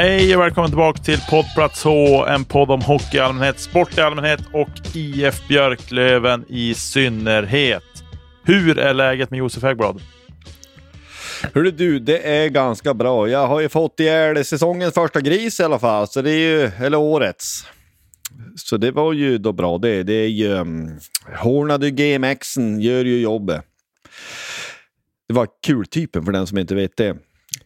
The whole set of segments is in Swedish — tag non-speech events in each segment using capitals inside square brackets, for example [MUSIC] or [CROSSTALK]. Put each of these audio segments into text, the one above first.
Hej och välkommen tillbaka till Poddplats H, en podd om hockey i allmänhet, sport i allmänhet och IF Björklöven i synnerhet. Hur är läget med Josef Häggblad? Hörru du, det är ganska bra. Jag har ju fått ihjäl säsongens första gris i alla fall, så det är ju, eller årets. Så det var ju då bra det. Det är ju... Mm, um, Hornady GMXen gör ju jobbet. Det var kultypen för den som inte vet det.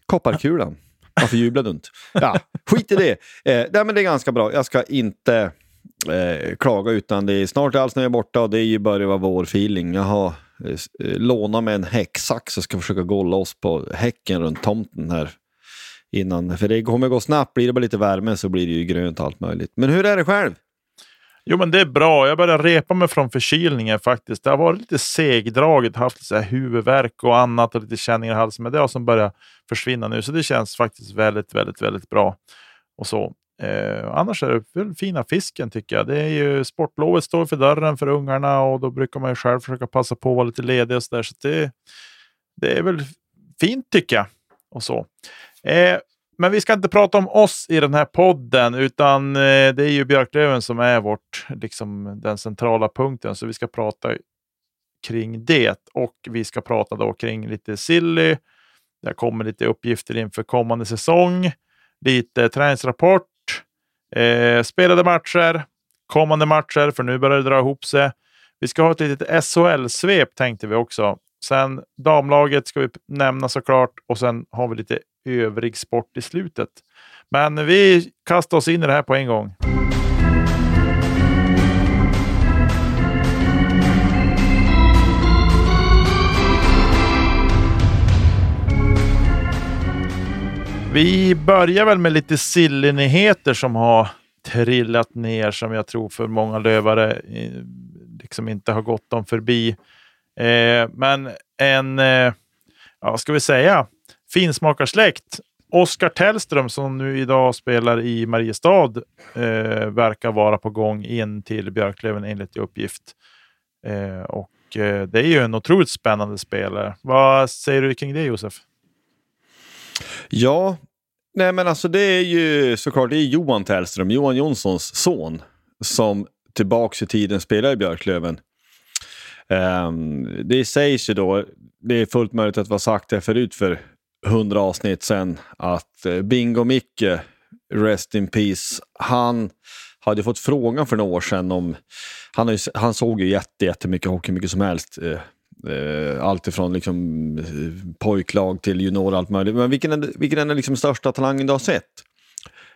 Kopparkulan. Varför jublar du inte? Ja, skit i det. Eh, nej, men det är ganska bra. Jag ska inte eh, klaga utan det är snart är allsnö borta och det är ju börjar vara vårfeeling. Jag har eh, lånat mig en häcksax och ska försöka gå loss på häcken runt tomten här innan. För det kommer gå snabbt. Blir det bara lite värme så blir det ju grönt och allt möjligt. Men hur är det själv? Jo, men det är bra. Jag börjar repa mig från förkylningen faktiskt. Det har varit lite segdraget, haft så här huvudvärk och annat och lite känningar i halsen, men det har som börjat försvinna nu, så det känns faktiskt väldigt, väldigt, väldigt bra. Och så. Eh, annars är det väl fina fisken tycker jag. Det är ju sportlovet står för dörren för ungarna och då brukar man ju själv försöka passa på att vara lite ledig och så där. Så det, det är väl fint tycker jag. Och så. Eh, men vi ska inte prata om oss i den här podden, utan eh, det är ju Björklöven som är vårt, liksom, den centrala punkten. Så vi ska prata kring det och vi ska prata då kring lite silly. Det kommer lite uppgifter inför kommande säsong, lite träningsrapport, eh, spelade matcher, kommande matcher, för nu börjar det dra ihop sig. Vi ska ha ett litet SHL-svep tänkte vi också. Sen damlaget ska vi nämna såklart och sen har vi lite övrig sport i slutet. Men vi kastar oss in i det här på en gång. Vi börjar väl med lite sillenheter som har trillat ner som jag tror för många lövare eh, liksom inte har gått dem förbi. Eh, men en, eh, ja, ska vi säga, finsmakarsläkt. Oskar Tellström som nu idag spelar i Mariestad eh, verkar vara på gång in till Björklöven enligt uppgift. Eh, och eh, det är ju en otroligt spännande spelare. Vad säger du kring det Josef? Ja, nej men alltså det är ju såklart det är Johan Tellström, Johan Jonssons son, som tillbaks i tiden spelar i Björklöven. Um, det sägs ju då, det är fullt möjligt att vara sagt det förut för hundra avsnitt sedan, att eh, Bingo Micke, Rest in Peace, han hade fått frågan för några år sedan om... Han, ju, han såg ju jätte, jättemycket hockey, mycket som helst. Eh, eh allt ifrån liksom, eh, pojklag till junior och allt möjligt. Men vilken är, vilken är den liksom största talangen du har sett?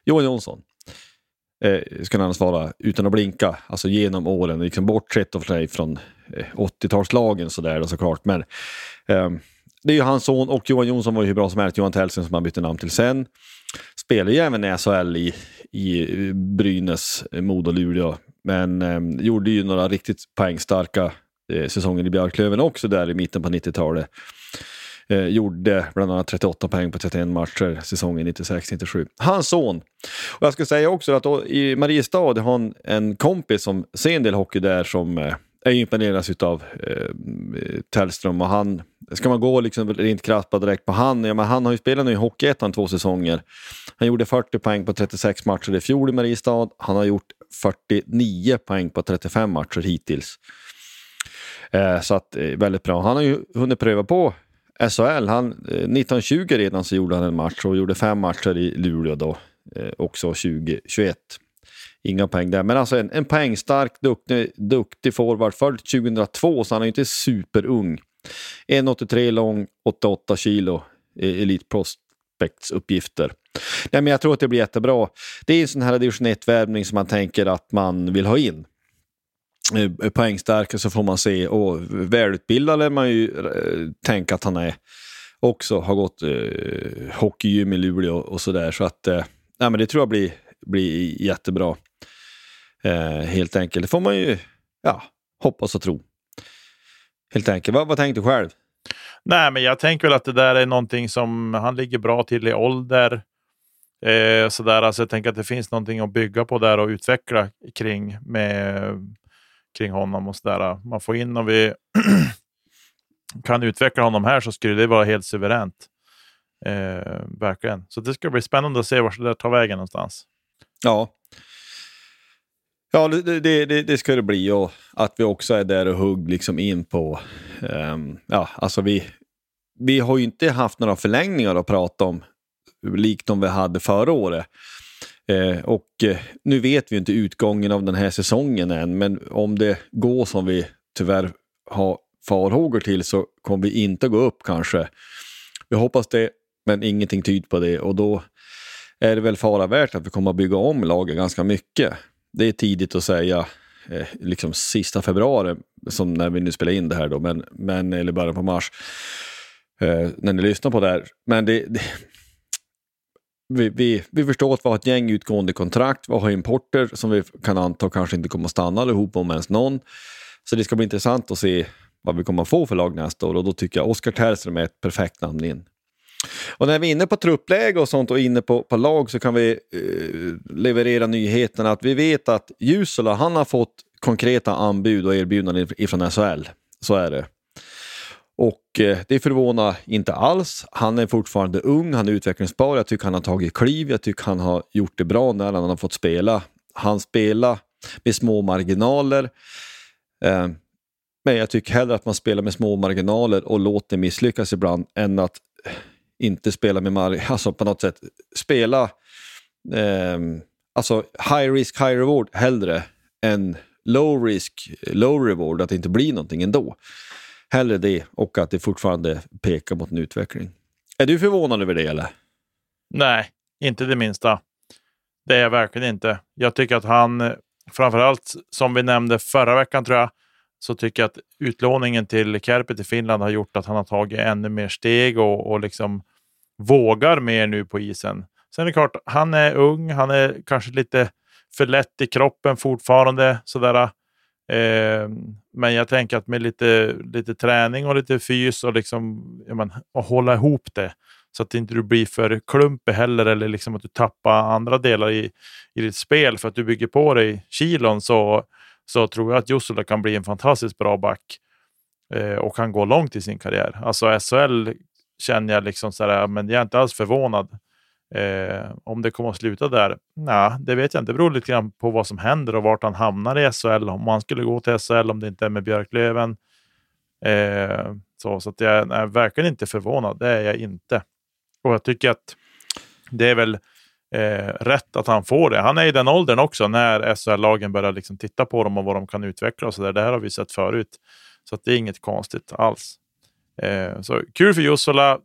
Johan Jonsson. Eh, ska han svara utan att blinka, alltså genom åren, liksom bortsett från eh, 80-talslagen sådär såklart. Men eh, det är ju hans son och Johan Jonsson var ju hur bra som helst, Johan Tellsen som han bytte namn till sen. Spelar ju även i SHL i, i Brynäs, Modo, Luleå. Men eh, gjorde ju några riktigt poängstarka eh, säsonger i Björklöven också där i mitten på 90-talet. Eh, gjorde bland annat 38 poäng på 31 matcher säsongen 96-97. Hans son. Och jag ska säga också att då, i Mariestad har han en kompis som ser en del hockey där som eh, jag imponeras av eh, Tellström och han, ska man gå liksom rent krasst direkt på han, ja, men han har ju spelat nu i Hockeyettan två säsonger. Han gjorde 40 poäng på 36 matcher i fjol i Mariestad. Han har gjort 49 poäng på 35 matcher hittills. Eh, så att, eh, väldigt bra. Han har ju hunnit pröva på SHL. Han, eh, 1920 redan så gjorde han en match och gjorde fem matcher i Luleå då. Eh, också 2021. Inga poäng där, men alltså en, en poängstark, duktig, duktig forward. Född 2002, så han är inte superung. 1,83 lång, 88 kilo, e, Elite Prospects uppgifter. Nej, men jag tror att det blir jättebra. Det är en sån här division 1-värvning som man tänker att man vill ha in. Eh, eh, poängstarka poängstark så får man se och välutbildad lär man ju eh, tänka att han är. Också har gått eh, hockeygym i Luleå och sådär. Så att eh, nej, men det tror jag blir, blir jättebra. Eh, helt enkelt. Det får man ju ja, hoppas och tro. Helt enkelt. Vad, vad tänkte du själv? Nej, men jag tänker väl att det där är någonting som han ligger bra till i ålder. Eh, sådär, alltså jag tänker att det finns någonting att bygga på där och utveckla kring, med, kring honom. och sådär. Man får in och vi [CLEARS THROAT] kan utveckla honom här så skulle det vara helt suveränt. Eh, verkligen. Så det ska bli spännande att se vart det där tar vägen någonstans. Ja, Ja, det, det, det, det, ska det bli och att vi också är där och hugg liksom in på... Um, ja, alltså vi, vi har ju inte haft några förlängningar att prata om likt de vi hade förra året. Eh, och eh, nu vet vi inte utgången av den här säsongen än, men om det går som vi tyvärr har farhågor till så kommer vi inte gå upp kanske. Vi hoppas det, men ingenting tyder på det och då är det väl fara värt att vi kommer att bygga om laget ganska mycket det är tidigt att säga, eh, liksom sista februari, som när vi nu spelar in det här då, men, men, eller början på mars, eh, när ni lyssnar på det här. Men det, det vi, vi, vi förstår att vi har ett gäng utgående kontrakt, vi har importer som vi kan anta kanske inte kommer att stanna allihop om ens någon. Så det ska bli intressant att se vad vi kommer att få för lag nästa år och då tycker jag Oskar Terström är ett perfekt namn in. Och när vi är inne på truppläge och sånt och inne på, på lag så kan vi eh, leverera nyheten att vi vet att Jusula, han har fått konkreta anbud och erbjudanden ifrån SHL. Så är det. Och eh, det förvånar inte alls. Han är fortfarande ung, han är utvecklingsbar. Jag tycker han har tagit kliv, jag tycker han har gjort det bra när han har fått spela. Han spelar med små marginaler. Eh, men jag tycker hellre att man spelar med små marginaler och låter misslyckas ibland än att inte spela med Mario, [LAUGHS] alltså på något sätt spela eh, alltså high risk, high reward hellre än low risk, low reward, att det inte blir någonting ändå. Hellre det och att det fortfarande pekar mot en utveckling. Är du förvånad över det eller? Nej, inte det minsta. Det är jag verkligen inte. Jag tycker att han, eh, framförallt som vi nämnde förra veckan tror jag, så tycker jag att utlåningen till Kärpet i Finland har gjort att han har tagit ännu mer steg och, och liksom vågar mer nu på isen. Sen är det klart, han är ung, han är kanske lite för lätt i kroppen fortfarande. Sådär. Eh, men jag tänker att med lite, lite träning och lite fys och, liksom, men, att hålla ihop det så att inte du blir för klumpig heller eller liksom att du tappar andra delar i, i ditt spel för att du bygger på dig kilon så så tror jag att Jussula kan bli en fantastiskt bra back eh, och kan gå långt i sin karriär. Alltså SHL känner jag liksom så här, men jag är inte alls förvånad. Eh, om det kommer att sluta där? Nej, det vet jag inte. Det beror lite grann på vad som händer och vart han hamnar i SHL. Om han skulle gå till SHL, om det inte är med Björklöven. Eh, så så att jag är verkligen inte förvånad. Det är jag inte. Och jag tycker att det är väl eh, rätt att han får det. Han är i den åldern också när SHL-lagen börjar liksom titta på dem och vad de kan utveckla och så där. Det här har vi sett förut. Så att det är inget konstigt alls. Eh, så kul för Jussola.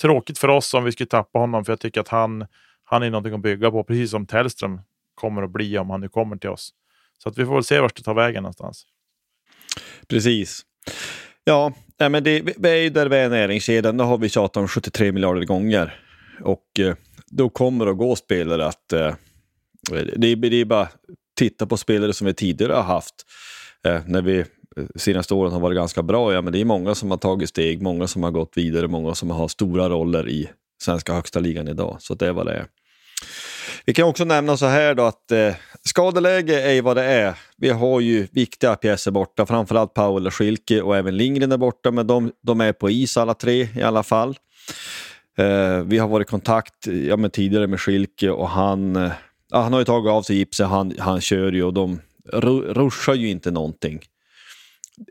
Tråkigt för oss om vi skulle tappa honom, för jag tycker att han, han är någonting att bygga på, precis som Tellström kommer att bli om han nu kommer till oss. Så att vi får väl se vart det tar vägen någonstans. Precis. Ja, men det, vi är ju där vi är i näringskedjan. Det har vi tjatat om 73 miljarder gånger. Och eh, då kommer och att gå spelare att... Eh, det, det är bara titta på spelare som vi tidigare har haft. Eh, när vi eh, senaste åren har varit ganska bra. Ja, men det är många som har tagit steg, många som har gått vidare, många som har stora roller i svenska högsta ligan idag. Så det är vad det är. Vi kan också nämna så här då att eh, skadeläge är vad det är. Vi har ju viktiga pjäser borta, framförallt Paul och Schilke och även Lindgren är borta, men de, de är på is alla tre i alla fall. Eh, vi har varit i kontakt ja, men tidigare med Schilke och han, eh, han har ju tagit av sig gipset, han, han kör ju och de ruschar ju inte någonting.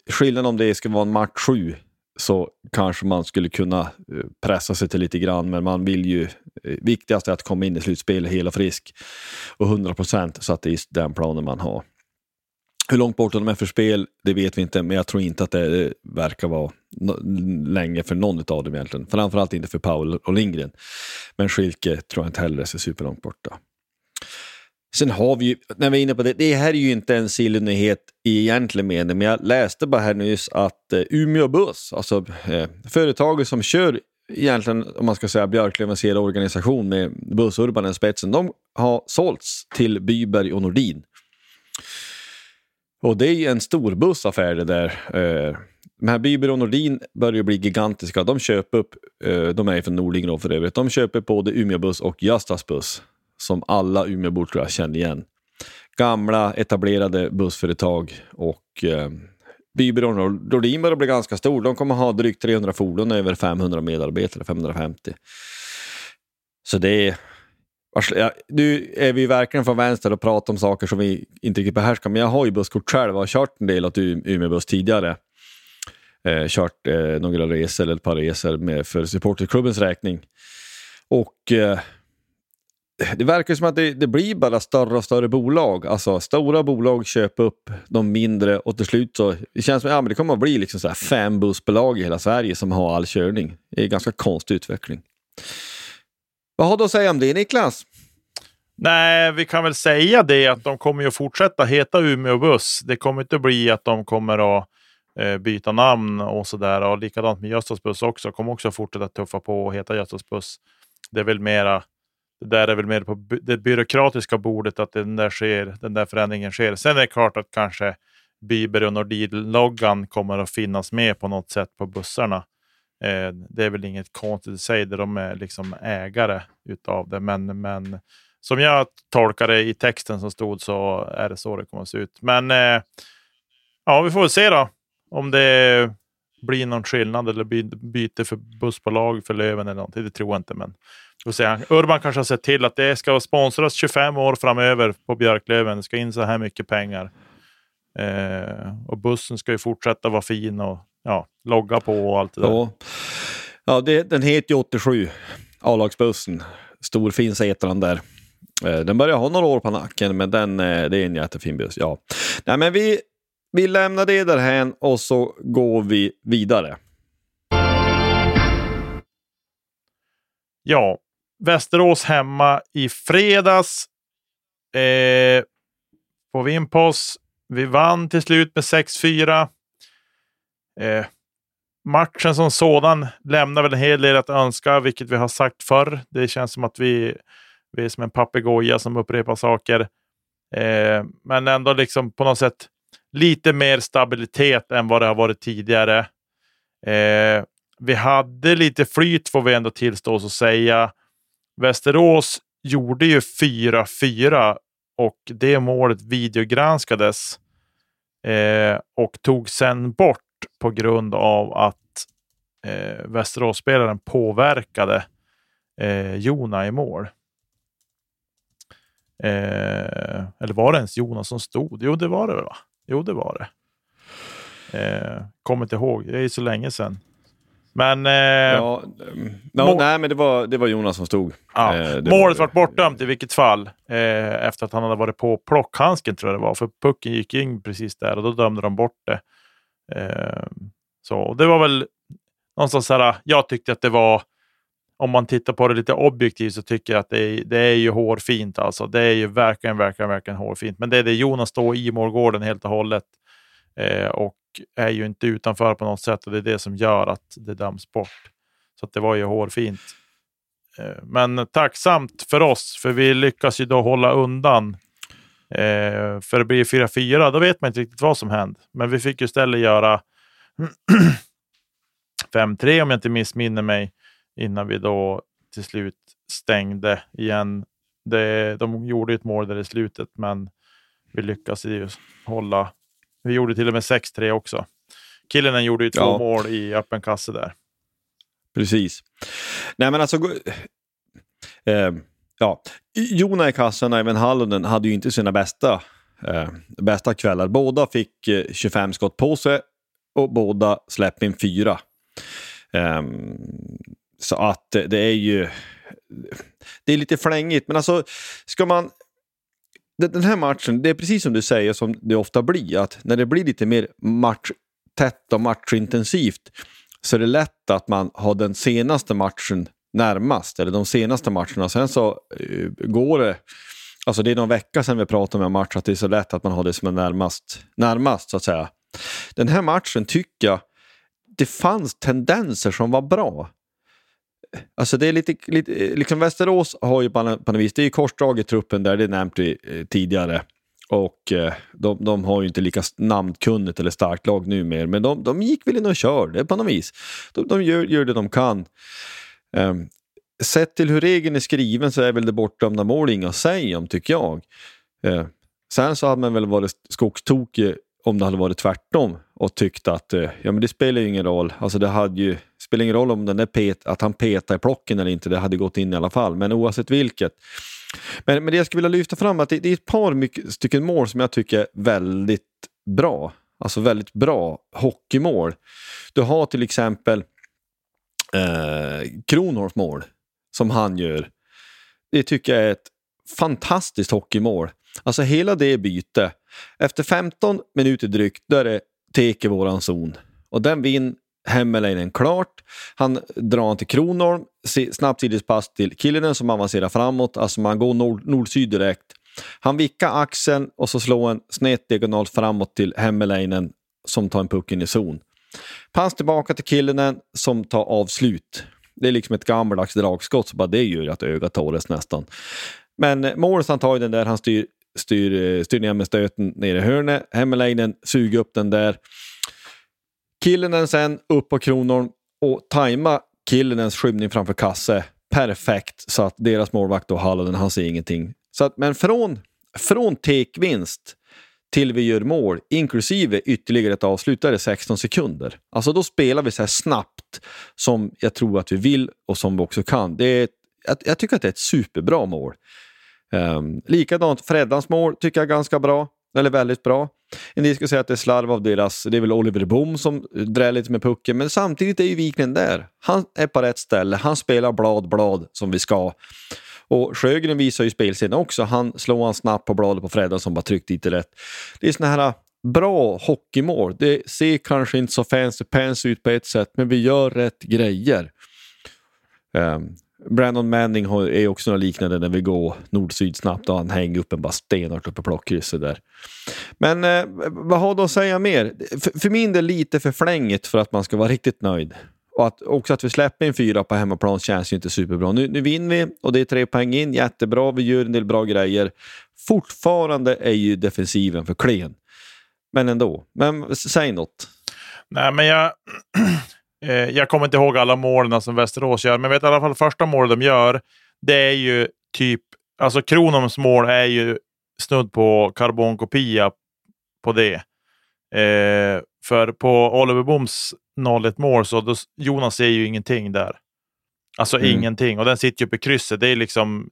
Skillnaden om det skulle vara en match 7 så kanske man skulle kunna eh, pressa sig till lite grann, men man vill ju... Eh, viktigast är att komma in i slutspelet hela frisk och 100 procent så att det är den planen man har. Hur långt bort de är för spel, det vet vi inte, men jag tror inte att det verkar vara länge för någon av dem egentligen. Framförallt inte för Paul och Lindgren. Men Schilke tror jag inte heller är superlångt borta. Sen har vi ju, när vi är inne på det, det här är ju inte en silly i egentlig mening, men jag läste bara här nyss att eh, Umeå Buss, alltså eh, företaget som kör egentligen, om man ska säga Björklövens hela organisation med Bussurban i spetsen, de har sålts till Byberg och Nordin. Och det är ju en stor bussaffär det där. Eh, de här Byberg och Nordin börjar bli gigantiska. De köper upp, eh, de är från Nordlingen för övrigt, de köper både Umeå Buss och Göstas Buss som alla Umeåbor tror jag känner igen. Gamla etablerade bussföretag och eh, Bybyrån och Nordin börjar bli ganska stor. De kommer ha drygt 300 fordon och över 500 medarbetare, 550. Så det är... Nu är vi verkligen från vänster och pratar om saker som vi inte riktigt behärskar, men jag har ju busskort själv och har kört en del åt Umeåbuss tidigare. Eh, kört eh, några resor eller ett par resor med, för supporterklubbens räkning. Och eh, det verkar som att det, det, blir bara större och större bolag. Alltså stora bolag köper upp de mindre och till slut så det känns som att ja, det kommer att bli liksom så här fem bussbolag i hela Sverige som har all körning. Det är en ganska konstig utveckling. Vad har du att säga om det Niklas? Nej, vi kan väl säga det att de kommer att fortsätta heta Umeå Buss. Det kommer inte bli att de kommer att eh, byta namn och sådär. Och likadant med Göstas Buss också. Kommer också fortsätta tuffa på och heta Göstas Buss. Det är väl mera det där är väl mer på det byråkratiska bordet att den där, sker, den där förändringen sker. Sen är det klart att kanske Biber och Nordin-loggan kommer att finnas med på något sätt på bussarna. Eh, det är väl inget konstigt i sig, där de är liksom ägare utav det. Men, men som jag tolkar det i texten som stod så är det så det kommer att se ut. Men eh, ja, vi får väl se då om det blir någon skillnad eller byte för bussbolag för Löven eller någonting. Det tror jag inte, men och Urban kanske har sett till att det ska sponsras 25 år framöver på Björklöven. Det ska in så här mycket pengar. Eh, och bussen ska ju fortsätta vara fin och ja, logga på och allt det där. Ja, ja det, den heter ju 87, A-lagsbussen. Storfin heter den där. Eh, den börjar ha några år på nacken, men den, eh, det är en jättefin buss. Ja. Nej, men vi, vi lämnar det därhän och så går vi vidare. Ja, Västerås hemma i fredags. Eh, på Vimpos. Vi vann till slut med 6-4. Eh, matchen som sådan lämnar väl en hel del att önska, vilket vi har sagt förr. Det känns som att vi, vi är som en papegoja som upprepar saker. Eh, men ändå liksom på något sätt lite mer stabilitet än vad det har varit tidigare. Eh, vi hade lite flyt får vi ändå tillstå oss och säga. Västerås gjorde ju 4-4 och det målet videogranskades eh, och tog sen bort på grund av att eh, Västeråsspelaren påverkade eh, Jona i mål. Eh, eller var det ens Jona som stod? Jo, det var det va? Jo, det var det. Eh, kommer inte ihåg, det är så länge sedan. Men... Eh, ja, no, nej, men det var, det var Jonas som stod. Ja, eh, målet var bortdömt i vilket fall. Eh, efter att han hade varit på plockhandsken tror jag det var. För pucken gick in precis där och då dömde de bort det. Eh, så det var väl någonstans så här, jag tyckte att det var, om man tittar på det lite objektivt så tycker jag att det är, det är ju hårfint alltså. Det är ju verkligen, verkligen, verkligen hårfint. Men det är det Jonas står i målgården helt och hållet eh, och är ju inte utanför på något sätt och det är det som gör att det döms bort. Så det var ju hårfint. Eh, men tacksamt för oss, för vi lyckas ju då hålla undan. Eh, för det blir 4-4, då vet man inte riktigt vad som händer. Men vi fick ju istället göra [CLEARS THROAT] 5-3 om jag inte missminner mig innan vi då till slut stängde igen. Det, de gjorde ett mål där i slutet, men vi lyckades ju hålla. Vi gjorde till och med 6-3 också. Killen gjorde ju två ja. mål i öppen kasse där. Precis. Nej, men alltså... Eh, ja. Jona i kassan och även Hallonen hade ju inte sina bästa, eh, bästa kvällar. Båda fick eh, 25 skott på sig och båda släppte in fyra. Eh, så att det är ju... Det är lite flängigt, men alltså ska man... Den här matchen, det är precis som du säger som det ofta blir, att när det blir lite mer matchtätt och matchintensivt så är det lätt att man har den senaste matchen närmast, eller de senaste matcherna. Sen så uh, går det, alltså det är någon vecka sedan vi pratade om en match, att det är så lätt att man har det som är närmast, närmast så att säga. Den här matchen tycker jag, det fanns tendenser som var bra. Alltså det är lite, lite liksom Västerås har ju på något vis, det är ju korsdrag i truppen där, det nämnde vi eh, tidigare. Och eh, de, de, har ju inte lika namnkunnigt eller starkt lag nu mer, men de, de gick väl in och körde på något vis. De, de gör, gör, det de kan. Um, sett till hur regeln är skriven så är väl det bortdömda mål inga att säga om, tycker jag. Uh, sen så hade man väl varit skogstokig om det hade varit tvärtom och tyckt att uh, ja, men det spelar ju ingen roll. Alltså det hade ju, spelar ingen roll om den där pet, att han petar i plocken eller inte, det hade gått in i alla fall. Men oavsett vilket men, men det jag skulle vilja lyfta fram är att det, det är ett par mycket, stycken mål som jag tycker är väldigt bra. Alltså väldigt bra hockeymål. Du har till exempel eh, mål som han gör. Det tycker jag är ett fantastiskt hockeymål. Alltså hela det bytet. Efter 15 minuter drygt, då är det Teke våran zon. Och den vinner Hemmeläinen klart. Han drar till Kronholm, snabbt sidledspass till Killinen som avancerar framåt. Alltså man går nord, nord-syd direkt. Han vickar axeln och så slår en snett diagonalt framåt till Hemmeläinen som tar en puck in i zon. Pass tillbaka till Killinen som tar avslut. Det är liksom ett gammaldags dragskott, så bara det gör ju att ögat torres nästan. Men Morris han tar ju den där, han styr, styr, styr ner med stöten ner i hörnet. Hemmelainen suger upp den där. Killinen sen upp på Kronholm och tajma Killinens skymning framför kasse perfekt så att deras målvakt då Hallonen, han ser ingenting. Så att, men från, från tekvinst till vi gör mål, inklusive ytterligare ett avslut, är det 16 sekunder. Alltså då spelar vi så här snabbt som jag tror att vi vill och som vi också kan. Det är, jag, jag tycker att det är ett superbra mål. Um, likadant Freddans mål tycker jag är ganska bra, eller väldigt bra. En del skulle säga att det är slarv av deras, det är väl Oliver Bohm som drar lite med pucken, men samtidigt är ju Wiklund där. Han är på rätt ställe, han spelar blad, blad som vi ska. Och Sjögren visar ju spelsidan också, han slår han snabbt på bladet på Freddan som bara tryckt dit det rätt. Det är såna här äh, bra hockeymål. Det ser kanske inte så fancy pants ut på ett sätt, men vi gör rätt grejer. Um, Brandon Manning är också något liknande när vi går nord-syd snabbt och han hänger upp en bara stenhårt uppe på plockkrysset där. Men eh, vad har du att säga mer? F för min del lite för flängigt för att man ska vara riktigt nöjd. Och att, också att vi släpper in fyra på hemmaplan känns ju inte superbra. Nu, nu vinner vi och det är tre poäng in, jättebra, vi gör en del bra grejer. Fortfarande är ju defensiven för klen. Men ändå. Men säg något. Nej, men jag... [CLEARS THROAT] Eh, jag kommer inte ihåg alla målen som Västerås gör, men jag vet i alla fall första målet de gör. Det är ju typ, alltså Kronoms mål är ju snudd på karbonkopia på det. Eh, för på Oliver Boms 0-1 mål så då, Jonas ser ju ingenting där. Alltså mm. ingenting. Och den sitter ju uppe i krysset. Det är liksom...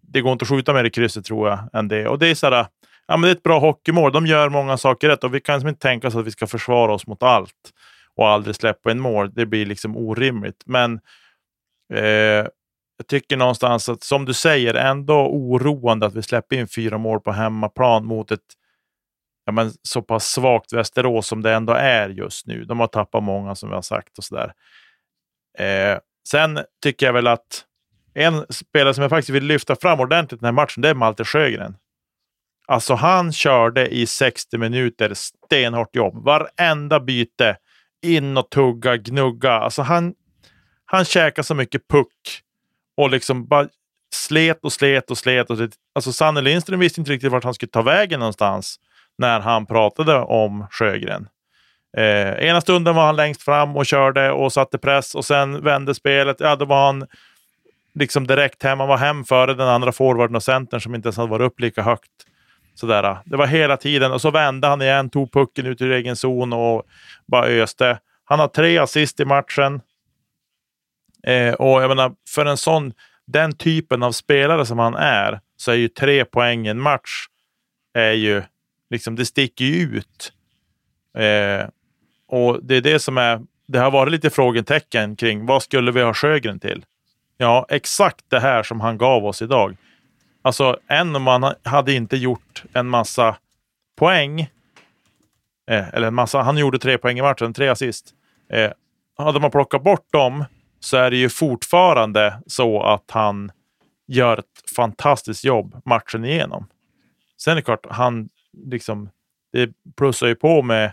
Det går inte att skjuta mer i krysset tror jag än det. Och det är sådär, ja men det är ett bra hockeymål. De gör många saker rätt och vi kan liksom inte tänka oss att vi ska försvara oss mot allt och aldrig släppa en mål. Det blir liksom orimligt. Men eh, jag tycker någonstans att, som du säger, ändå oroande att vi släpper in fyra mål på hemmaplan mot ett ja, men, så pass svagt Västerås som det ändå är just nu. De har tappat många som vi har sagt och sådär. Eh, sen tycker jag väl att en spelare som jag faktiskt vill lyfta fram ordentligt den här matchen, det är Malte Sjögren. Alltså han körde i 60 minuter stenhårt jobb. Varenda byte. In och tugga, gnugga. Alltså han, han käkade så mycket puck. Och liksom bara slet och slet och slet. Och slet. Alltså Sanne Lindström visste inte riktigt vart han skulle ta vägen någonstans. När han pratade om Sjögren. Eh, ena stunden var han längst fram och körde och satte press. Och sen vände spelet. Ja, då var han liksom direkt hem. Han var hem före den andra forwarden och centern som inte ens hade varit upp lika högt. Sådär. Det var hela tiden och så vände han igen, tog pucken ut ur egen zon och bara öste. Han har tre assist i matchen. Eh, och jag menar, för en sån, den typen av spelare som han är, så är ju tre poäng i en match, är ju, liksom, det sticker ju ut. Eh, och det är det som är, det har varit lite frågetecken kring vad skulle vi ha Sjögren till? Ja, exakt det här som han gav oss idag. Alltså, än om man hade inte gjort en massa poäng, eh, eller en massa, han gjorde tre poäng i matchen, tre assist. Eh, hade man plockat bort dem så är det ju fortfarande så att han gör ett fantastiskt jobb matchen igenom. Sen är det klart, han liksom, det plussar ju på med,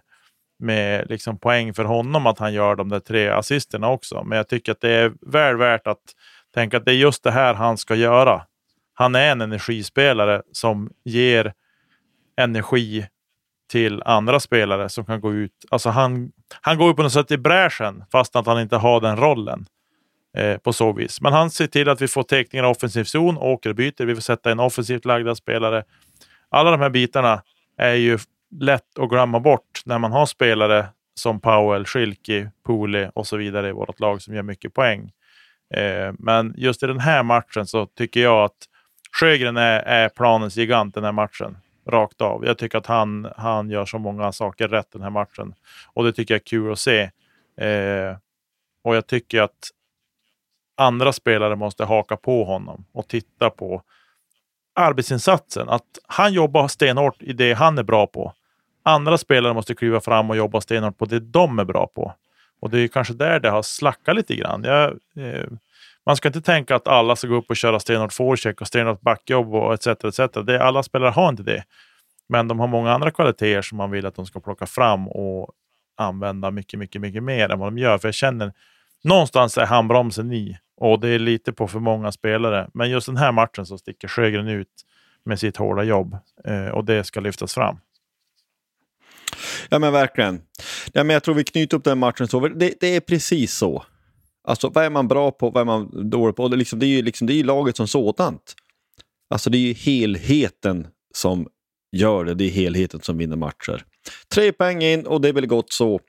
med liksom poäng för honom att han gör de där tre assisterna också. Men jag tycker att det är väl värt att tänka att det är just det här han ska göra han är en energispelare som ger energi till andra spelare som kan gå ut. Alltså han, han går på något sätt i bräschen fast att han inte har den rollen eh, på så vis. Men han ser till att vi får teckningar i offensiv zon, åkerbyte, vi får sätta in offensivt lagda spelare. Alla de här bitarna är ju lätt att glömma bort när man har spelare som Powell, Schilke, Pooley och så vidare i vårt lag som gör mycket poäng. Eh, men just i den här matchen så tycker jag att Sjögren är, är planens gigant den här matchen. Rakt av. Jag tycker att han, han gör så många saker rätt den här matchen. Och det tycker jag är kul att se. Eh, och jag tycker att andra spelare måste haka på honom och titta på arbetsinsatsen. Att han jobbar stenhårt i det han är bra på. Andra spelare måste kliva fram och jobba stenhårt på det de är bra på. Och det är kanske där det har slackat lite grann. Jag, eh, man ska inte tänka att alla ska gå upp och köra stenhårt forecheck och stenhårt backjobb och etc. etc. Det, alla spelare har inte det. Men de har många andra kvaliteter som man vill att de ska plocka fram och använda mycket, mycket, mycket mer än vad de gör. För jag känner någonstans är handbromsen i och det är lite på för många spelare. Men just den här matchen så sticker Sjögren ut med sitt hårda jobb eh, och det ska lyftas fram. Ja men verkligen. Ja, men jag tror vi knyter upp den matchen så. Det, det är precis så. Alltså vad är man bra på, vad är man dålig på? Det, liksom, det är ju liksom, det är laget som sådant. Alltså det är ju helheten som gör det. Det är helheten som vinner matcher. Tre poäng in och det är väl gott så.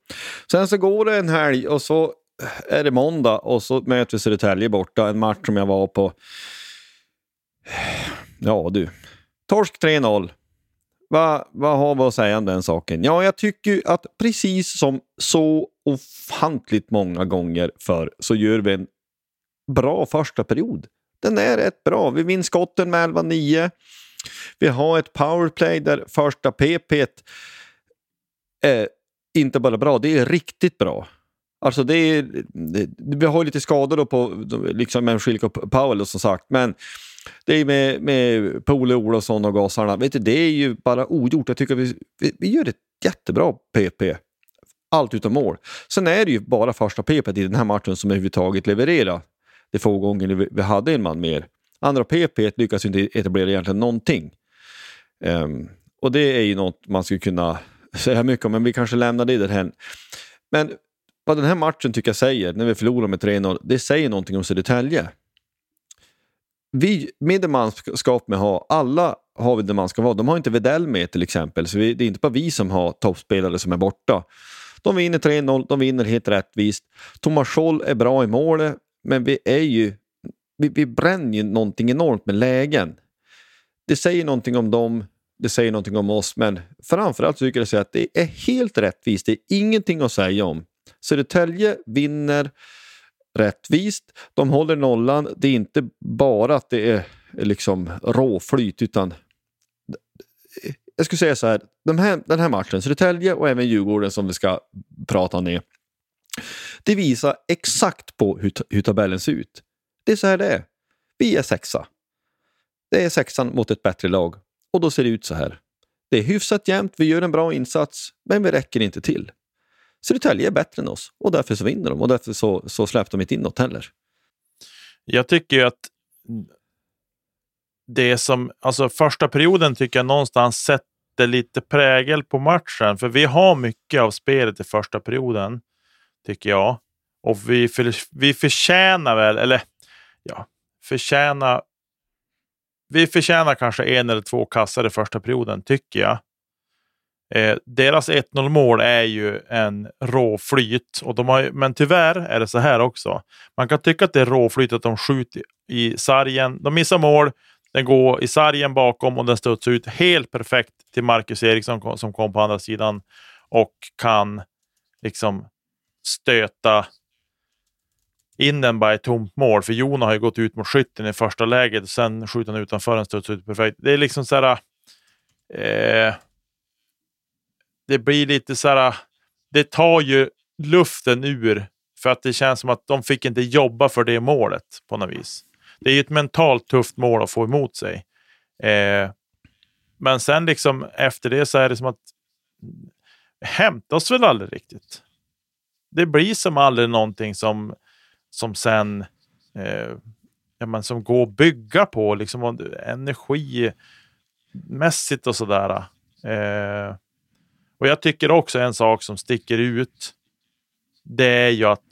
Sen så går det en helg och så är det måndag och så möter vi Södertälje borta. En match som jag var på. Ja du. Torsk 3-0. Vad va har vi att säga om den saken? Ja, jag tycker att precis som så ofantligt många gånger för så gör vi en bra första period. Den är rätt bra. Vi vinner skotten med 11-9. Vi har ett powerplay där första PP är inte bara bra, det är riktigt bra. Alltså det är, det, vi har lite skador då på liksom med Schilke och Powell som sagt, men det är med, med Pole Olofsson och gasarna. Vet du, det är ju bara ogjort. Jag tycker vi, vi, vi gör ett jättebra PP. Allt utom mål. Sen är det ju bara första PP i den här matchen som överhuvudtaget levererar. Det få gånger vi, vi hade en man mer. Andra PP lyckas inte etablera egentligen någonting. Um, och det är ju något man skulle kunna [LAUGHS] säga mycket om, men vi kanske lämnar det därhen. Men vad den här matchen tycker jag säger, när vi förlorar med 3-0, det säger någonting om Södertälje vi, med det manskap vi har, alla har vi det man ska vara. De har inte Vedell med till exempel, så vi, det är inte bara vi som har toppspelare som är borta. De vinner 3-0, de vinner helt rättvist. Thomas Scholl är bra i målet, men vi är ju... Vi, vi bränner ju någonting enormt med lägen. Det säger någonting om dem, det säger någonting om oss, men framförallt tycker jag att det är helt rättvist. Det är ingenting att säga om. Södertälje vinner rättvist. De håller nollan. Det är inte bara att det är liksom råflyt utan jag skulle säga så här, den här, den här matchen, Södertälje och även Djurgården som vi ska prata om nu. Det visar exakt på hur, hur tabellen ser ut. Det är så här det är. Vi är sexa. Det är sexan mot ett bättre lag och då ser det ut så här. Det är hyfsat jämnt, vi gör en bra insats, men vi räcker inte till. Södertälje är bättre än oss och därför så vinner de och därför så, så släpper de inte in något heller. Jag tycker ju att det som, alltså första perioden tycker jag någonstans sätter lite prägel på matchen. För vi har mycket av spelet i första perioden, tycker jag. Och vi, för, vi förtjänar väl, eller ja, förtjänar vi förtjänar kanske en eller två kassar i första perioden, tycker jag. Eh, deras 1-0 mål är ju en råflyt, och de har, men tyvärr är det så här också. Man kan tycka att det är råflyt att de skjuter i sargen. De missar mål, den går i sargen bakom och den studsar ut helt perfekt till Marcus Eriksson som kom på andra sidan och kan liksom stöta in den bara i tomt mål. För Jona har ju gått ut mot skytten i första läget och sen skjuter han utanför den studsar ut perfekt. Det är liksom så här. Eh, det blir lite så här. Det tar ju luften ur för att det känns som att de fick inte jobba för det målet på något vis. Det är ju ett mentalt tufft mål att få emot sig. Eh, men sen liksom efter det så är det som att hämtas väl aldrig riktigt. Det blir som aldrig någonting som som sen eh, ja, men som går att bygga på liksom energimässigt och sådär. Eh, och jag tycker också en sak som sticker ut. Det är ju att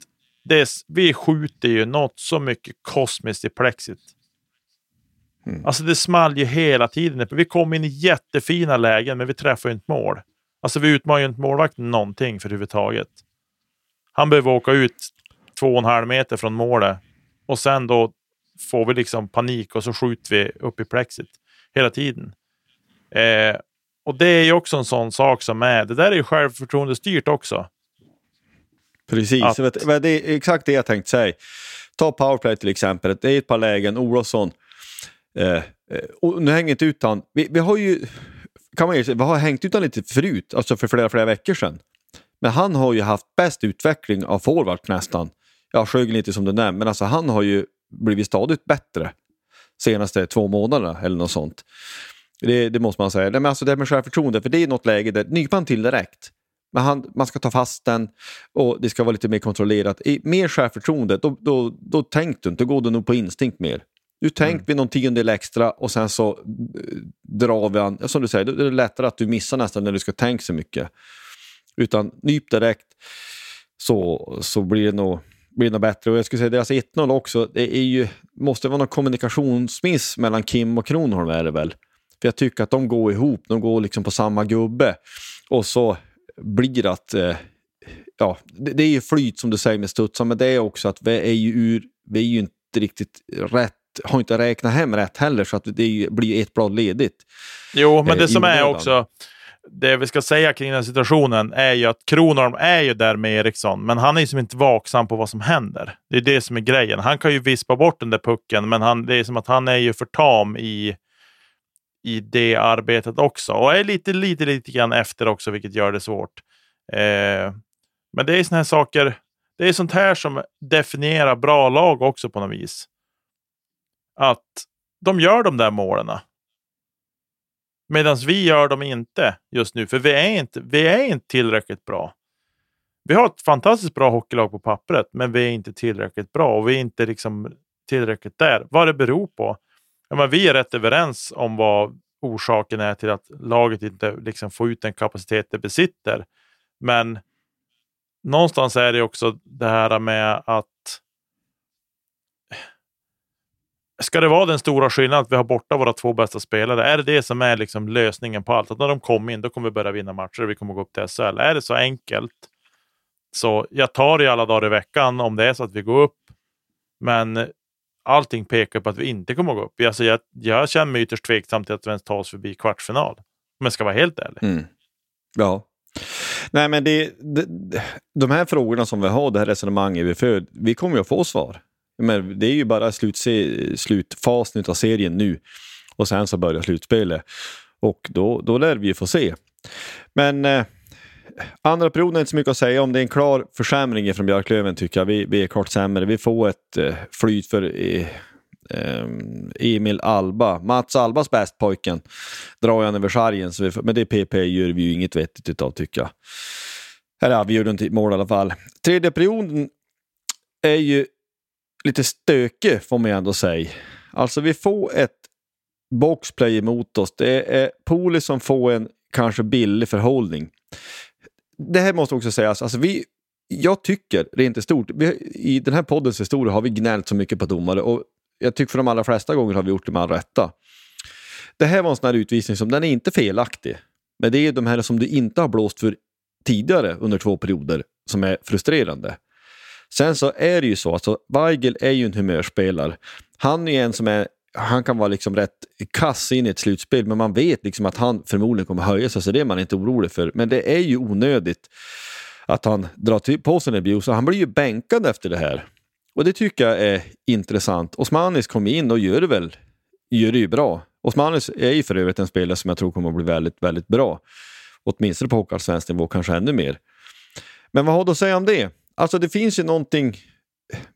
det, vi skjuter ju något så mycket kosmiskt i plexit. Mm. Alltså det small ju hela tiden. Vi kom in i jättefina lägen, men vi träffar ju inte mål. Alltså vi utmanar ju inte målvakten någonting för huvudtaget. Han behöver åka ut två och en halv meter från målet. Och sen då får vi liksom panik och så skjuter vi upp i plexit hela tiden. Eh, och det är ju också en sån sak som är, det där är ju självförtroendestyrt också. Precis, att... vet, det är exakt det jag tänkte säga. Ta powerplay till exempel, det är ett par lägen, Olofsson, eh, eh och nu hänger inte ut han. Vi, vi har ju, kan man ju säga, vi har hängt ut han lite förut, alltså för flera, flera veckor sedan. Men han har ju haft bäst utveckling av forward nästan ja, Sjögren lite som du nämnde, men alltså han har ju blivit stadigt bättre senaste två månaderna eller något sånt. Det, det måste man säga. Men alltså det här med självförtroende, för det är något läge där nypan till direkt. Men han, man ska ta fast den och det ska vara lite mer kontrollerat. I mer självförtroende, då, då, då tänk du inte, då går du nog på instinkt mer. Du tänk mm. vid någon tiondel extra och sen så eh, drar vi an, som du säger, då är det lättare att du missar nästan när du ska tänka så mycket. Utan nyp direkt så, så blir det nog blir nog bättre. Och jag skulle säga deras 1-0 också, det är ju, måste vara någon kommunikationsmiss mellan Kim och Kronholm är det väl. För jag tycker att de går ihop, de går liksom på samma gubbe. Och så blir det att, eh, ja, det, det, är ju flyt som du säger med studsar, men det är också att vi är ju, ur, vi är ju inte riktigt rätt har inte räknat hem rätt heller så att det blir ett blad ledigt. Jo, men det eh, som är också, det vi ska säga kring den situationen är ju att Kronholm är ju där med Eriksson, men han är ju som inte vaksam på vad som händer. Det är det som är grejen. Han kan ju vispa bort den där pucken, men han, det är som att han är ju för tam i, i det arbetet också. Och är lite, lite, lite grann efter också, vilket gör det svårt. Eh, men det är såna här saker. Det är sånt här som definierar bra lag också på något vis. Att de gör de där målen. Medan vi gör dem inte just nu, för vi är inte, vi är inte tillräckligt bra. Vi har ett fantastiskt bra hockeylag på pappret, men vi är inte tillräckligt bra och vi är inte liksom tillräckligt där. Vad det beror på? Ja, men vi är rätt överens om vad orsaken är till att laget inte liksom får ut den kapacitet det besitter. Men någonstans är det också det här med att Ska det vara den stora skillnaden att vi har borta våra två bästa spelare? Är det det som är liksom lösningen på allt? Att när de kommer in, då kommer vi börja vinna matcher och vi kommer gå upp till SHL. Är det så enkelt? Så jag tar det alla dagar i veckan om det är så att vi går upp. Men allting pekar på att vi inte kommer att gå upp. Alltså jag, jag känner mig ytterst tveksam till att vi ens tar oss förbi kvartsfinal. Om jag ska vara helt ärlig. Mm. Ja. Nej, men det, det, de här frågorna som vi har, det här resonemanget vi för, vi kommer ju att få svar. Men det är ju bara slutse, slutfasen av serien nu och sen så börjar slutspelet. Och då, då lär vi ju få se. Men eh, andra perioden är inte så mycket att säga om. Det är en klar försämring från Björklöven tycker jag. Vi, vi är klart sämre. Vi får ett eh, flyt för eh, Emil Alba. Mats Albas bästpojken drar han över sargen. Så vi, men det PP gör vi ju inget vettigt utav tycker jag. Eller ja, vi gjorde inte mål i alla fall. Tredje perioden är ju lite stökig får man ändå säga. Alltså vi får ett boxplay emot oss. Det är Poli som får en kanske billig förhållning. Det här måste också sägas, alltså vi, jag tycker rent i stort, vi, i den här poddens historia har vi gnällt så mycket på domare och jag tycker för de allra flesta gånger har vi gjort det med all rätta. Det här var en sån här utvisning som, den är inte felaktig. Men det är de här som du inte har blåst för tidigare under två perioder som är frustrerande. Sen så är det ju så, alltså Weigel är ju en humörspelare. Han är en som är han kan vara liksom rätt kass in i ett slutspel, men man vet liksom att han förmodligen kommer höja sig, så det är man inte orolig för. Men det är ju onödigt att han drar på sig en abuse. Han blir ju bänkad efter det här. Och det tycker jag är intressant. Osmanis kom in och gör det väl gör det ju bra. Osmanis är ju för övrigt en spelare som jag tror kommer att bli väldigt, väldigt bra. Åtminstone på hockeyallsvensk nivå, kanske ännu mer. Men vad har du att säga om det? Alltså det finns ju någonting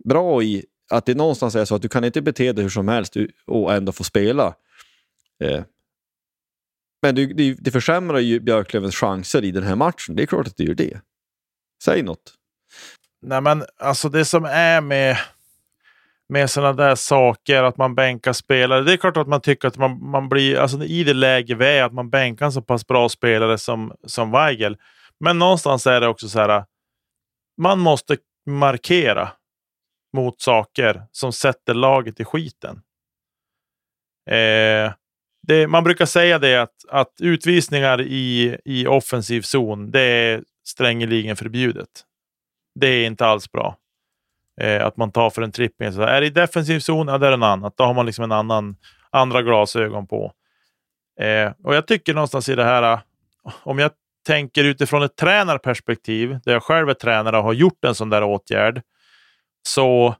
bra i att det någonstans är så att du kan inte bete dig hur som helst och ändå få spela. Eh. Men det, det, det försämrar ju Björklövens chanser i den här matchen. Det är klart att det gör det. Säg något. Nej, men alltså det som är med, med sådana där saker, att man bänkar spelare. Det är klart att man tycker att man, man blir, alltså i det läge vi är, att man bänkar en så pass bra spelare som, som Weigel. Men någonstans är det också så här, man måste markera mot saker som sätter laget i skiten. Eh, det, man brukar säga det att, att utvisningar i, i offensiv zon, det är strängeligen förbjudet. Det är inte alls bra. Eh, att man tar för en tripping. Så är det i defensiv zon, ja, det är en annat. Då har man liksom en annan, andra glasögon på. Eh, och jag tycker någonstans i det här, om jag tänker utifrån ett tränarperspektiv, där jag själv är tränare och har gjort en sån där åtgärd, så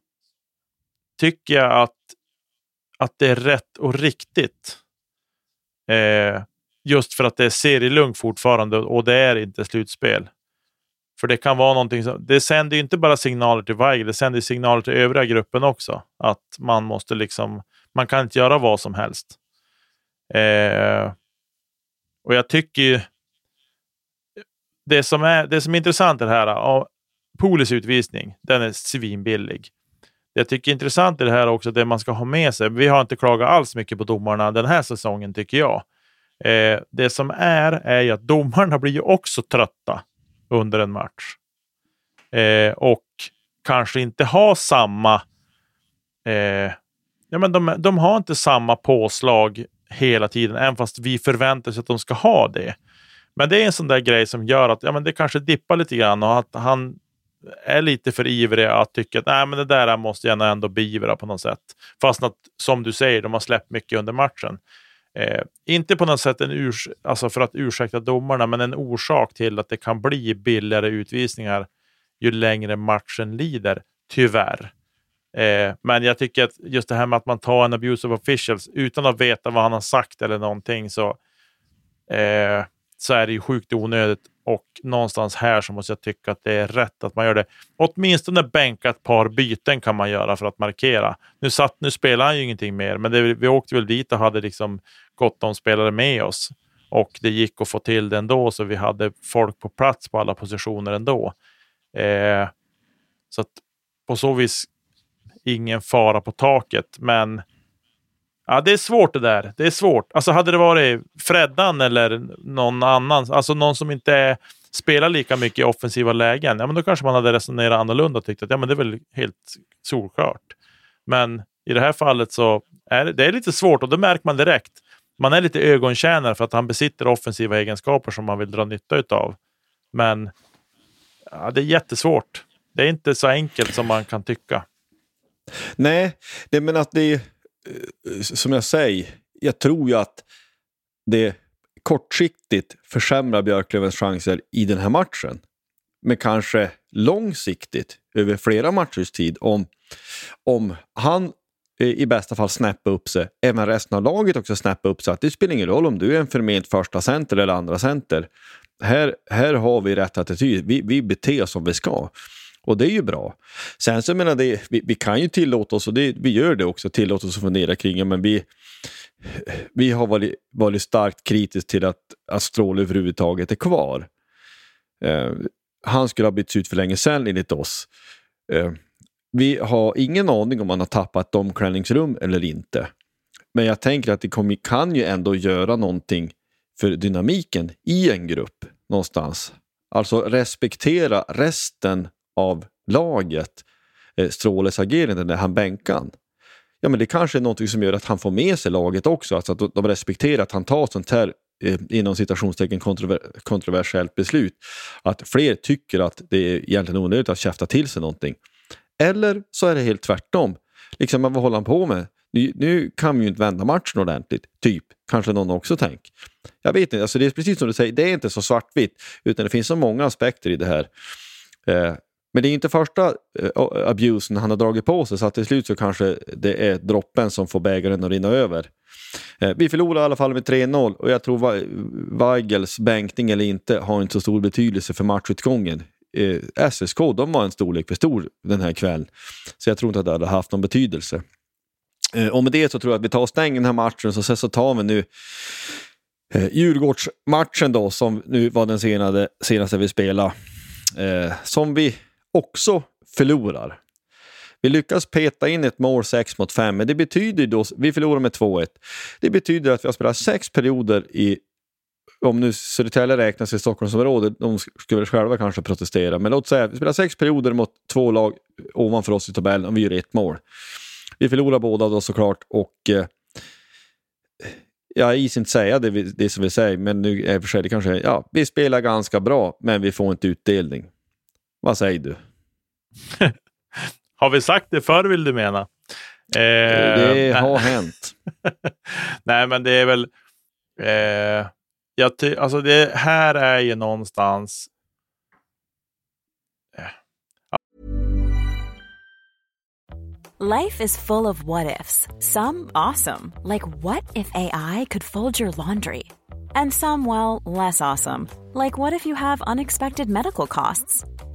tycker jag att, att det är rätt och riktigt. Eh, just för att det är serielugn fortfarande och det är inte slutspel. För det kan vara någonting som, det sänder ju inte bara signaler till Weigel, det sänder signaler till övriga gruppen också. Att man måste liksom, man kan inte göra vad som helst. Eh, och jag tycker ju, det som är, det som är intressant är det här, Polis utvisning, den är svinbillig. Det jag tycker är intressant i det här också, det man ska ha med sig. Vi har inte klagat alls mycket på domarna den här säsongen tycker jag. Eh, det som är, är ju att domarna blir ju också trötta under en match. Eh, och kanske inte har samma... Eh, ja, men de, de har inte samma påslag hela tiden, även fast vi förväntar oss att de ska ha det. Men det är en sån där grej som gör att ja, men det kanske dippar lite grann och att han är lite för ivriga att tycka att Nej, men det där måste jag ändå beivra på något sätt. Fast att, som du säger, de har släppt mycket under matchen. Eh, inte på något sätt en urs alltså för att ursäkta domarna, men en orsak till att det kan bli billigare utvisningar ju längre matchen lider, tyvärr. Eh, men jag tycker att just det här med att man tar en abuse of officials utan att veta vad han har sagt eller någonting så, eh, så är det ju sjukt onödigt. Och någonstans här så måste jag tycka att det är rätt att man gör det. Åtminstone bänka ett par byten kan man göra för att markera. Nu, satt, nu spelar han ju ingenting mer, men det, vi åkte väl dit och hade liksom gott om spelare med oss. Och det gick att få till det ändå, så vi hade folk på plats på alla positioner ändå. Eh, så att på så vis ingen fara på taket, men Ja, det är svårt det där. Det är svårt. Alltså hade det varit Freddan eller någon annan, alltså någon som inte spelar lika mycket i offensiva lägen, ja, men då kanske man hade resonerat annorlunda och tyckt att ja, men det är väl helt solklart. Men i det här fallet så är det, det är lite svårt och det märker man direkt. Man är lite ögontjänare för att han besitter offensiva egenskaper som man vill dra nytta av. Men ja, det är jättesvårt. Det är inte så enkelt som man kan tycka. Nej, det, men att det är Eh, som jag säger, jag tror ju att det kortsiktigt försämrar Björklövens chanser i den här matchen. Men kanske långsiktigt, över flera matchers tid, om, om han eh, i bästa fall snäppa upp sig. Även resten av laget också snäppa upp sig. Att det spelar ingen roll om du är en förment första center eller andra center. Här, här har vi rätt attityd. Vi, vi beter oss som vi ska. Och det är ju bra. Sen så menar det, vi, vi kan ju tillåta oss, och det, vi gör det också, tillåta oss att fundera kring det, men vi, vi har varit, varit starkt kritiska till att, att Stråle överhuvudtaget är kvar. Eh, han skulle ha bytts ut för länge sedan enligt oss. Eh, vi har ingen aning om han har tappat ett omklädningsrum eller inte. Men jag tänker att det kom, kan ju ändå göra någonting för dynamiken i en grupp någonstans. Alltså respektera resten av laget, eh, Stråles agerande när han bänkar Ja, men det kanske är något som gör att han får med sig laget också, alltså att de respekterar att han tar sånt här eh, inom citationstecken kontrover kontroversiellt beslut. Att fler tycker att det är egentligen onödigt att käfta till sig någonting. Eller så är det helt tvärtom. Liksom, vad håller han på med? Nu, nu, kan vi ju inte vända matchen ordentligt, typ. Kanske någon också tänker. Jag vet inte, alltså det är precis som du säger, det är inte så svartvitt, utan det finns så många aspekter i det här. Eh, men det är inte första eh, abusen han har dragit på sig, så att till slut så kanske det är droppen som får bägaren att rinna över. Eh, vi förlorar i alla fall med 3-0 och jag tror Weigels bänkning eller inte har inte så stor betydelse för matchutgången. Eh, SSK de var en storlek för stor den här kvällen, så jag tror inte att det hade haft någon betydelse. Eh, och med det så tror jag att vi tar och stänger den här matchen, så sen så tar vi nu eh, Djurgårdsmatchen då, som nu var den senaste, senaste vi spelade, eh, som vi också förlorar. Vi lyckas peta in ett mål 6 mot 5, men det betyder då, vi förlorar med 2-1. Det betyder att vi har spelat sex perioder i, om nu Södertälje räknas i Stockholmsområdet, de skulle själva kanske protestera, men låt säga vi spelar sex perioder mot två lag ovanför oss i tabellen och vi gör ett mål. Vi förlorar båda då såklart och eh, jag is inte säga det, det som vi säger, men nu är för sig det kanske, ja, vi spelar ganska bra, men vi får inte utdelning. Vad säger du? [LAUGHS] har vi sagt det förr vill du mena? Eh, det har [LAUGHS] hänt. nej, men det är väl... Eh, jag alltså det här är ju någonstans... Eh. Life is full of what ifs. Some awesome. Like what if AI could fold your laundry? And some, well, less awesome. Like what if you have unexpected medical costs?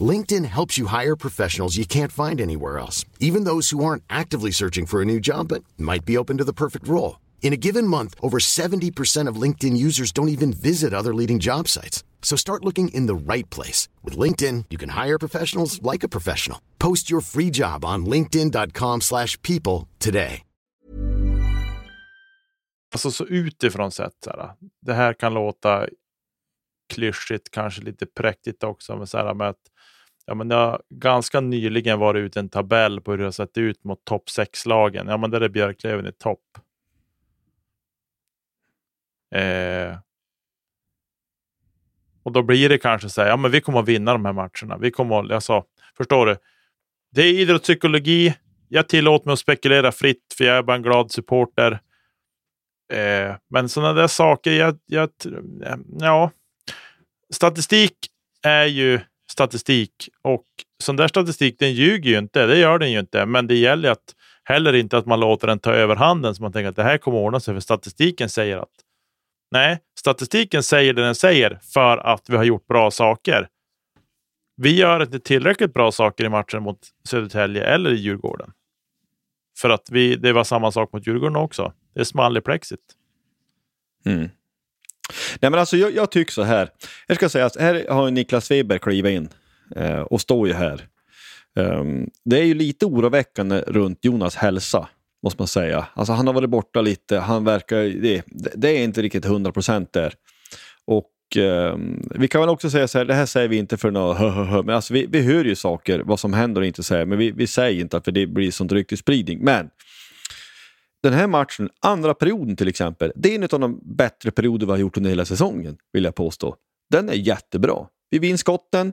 LinkedIn helps you hire professionals you can't find anywhere else, even those who aren't actively searching for a new job but might be open to the perfect role. In a given month, over 70% of LinkedIn users don't even visit other leading job sites. So start looking in the right place. With LinkedIn, you can hire professionals like a professional. Post your free job on linkedin.com slash people today. Alltså så utifrån sett, så här, det här kan låta klyschigt, kanske lite präktigt också, men så här med att Ja, men det har ganska nyligen varit ut en tabell på hur det har sett ut mot topp 6-lagen. Ja, men där är Björklöven i topp. Eh, och då blir det kanske så här, ja men vi kommer att vinna de här matcherna. Vi kommer att, alltså, förstår du? Det är idrottspsykologi. Jag tillåter mig att spekulera fritt, för jag är bara en glad supporter. Eh, men sådana där saker, jag, jag, ja. Statistik är ju statistik och sån där statistik den ljuger ju inte. Det gör den ju inte. Men det gäller att heller inte att man låter den ta överhanden så man tänker att det här kommer ordna sig för statistiken säger att nej, statistiken säger det den säger för att vi har gjort bra saker. Vi gör inte tillräckligt bra saker i matchen mot Södertälje eller i Djurgården. För att vi, det var samma sak mot Djurgården också. Det är small i plexit. Mm. Nej, men alltså, jag, jag, tycker så här. Jag ska säga att här har Niklas Weber klivit in eh, och står ju här. Um, det är ju lite oroväckande runt Jonas hälsa, måste man säga. Alltså, han har varit borta lite, han verkar... Det, det är inte riktigt 100 procent där. Och um, vi kan väl också säga så här, det här säger vi inte för något hö, hö, hö, men alltså, vi, vi hör ju saker, vad som händer och inte säger, men vi, vi säger inte att för det blir sånt ryktesspridning. Men den här matchen, andra perioden till exempel, det är en av de bättre perioder vi har gjort under hela säsongen, vill jag påstå. Den är jättebra. Vi vinner skotten.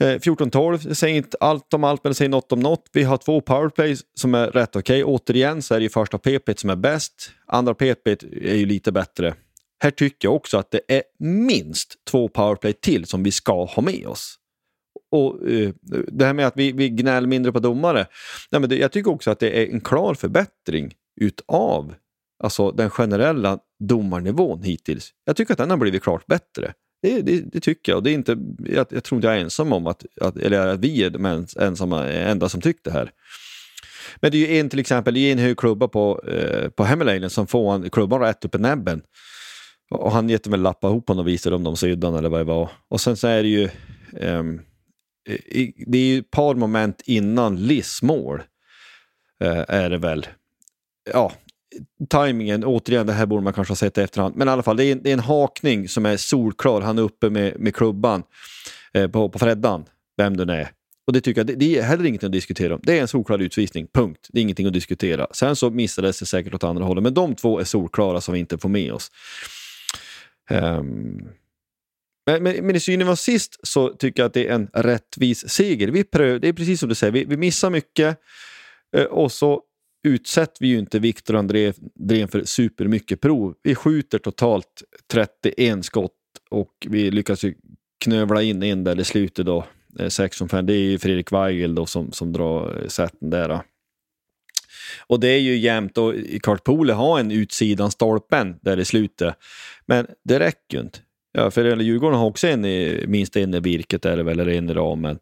Eh, 14-12, säger inte allt om allt, men det säger något om något. Vi har två powerplays som är rätt okej. Okay. Återigen så är det ju första PP som är bäst. Andra PP är ju lite bättre. Här tycker jag också att det är minst två powerplay till som vi ska ha med oss. Och eh, Det här med att vi, vi gnäller mindre på domare. Nej, men det, jag tycker också att det är en klar förbättring utav alltså den generella domarnivån hittills. Jag tycker att den har blivit klart bättre. Det, det, det, tycker jag. Och det är inte, jag, jag, tror inte jag är ensam om att, att eller att vi är de ensamma, enda som tycker det här. Men det är ju en till exempel, det är en hög klubba på, eh, på Hemmelainen som får han klubban rätt upp i näbben. Och han gett väl lappa ihop honom och visade om de syddan eller vad det var. Och sen så är det ju eh, det är ju ett par moment innan Liss mål. Eh, är det väl. Ja, tajmingen, återigen, det här borde man kanske ha sett i efterhand. Men i alla fall, det är en, det är en hakning som är solklar. Han är uppe med, med klubban eh, på, på Freddan, vem den är. Och det tycker jag, det, det är heller ingenting att diskutera om. Det är en solklar utvisning, punkt. Det är ingenting att diskutera. Sen så missades det säkert åt andra hållet, men de två är solklara som vi inte får med oss. Um, men, men, men i synen av sist så tycker jag att det är en rättvis seger. Vi pröv, det är precis som du säger, vi, vi missar mycket eh, och så utsätter vi ju inte Viktor Andrén för supermycket prov. Vi skjuter totalt 31 skott och vi lyckas ju knövla in en där i slutet då, eh, 6-5. Det är ju Fredrik Weigel då som, som drar eh, sätten där. Då. Och det är ju jämnt och Kurt Pole har en utsidan stolpen där i slutet. Men det räcker ju inte. Ja, för Djurgården har också en i, minst en i virket är det väl, eller en i ramen.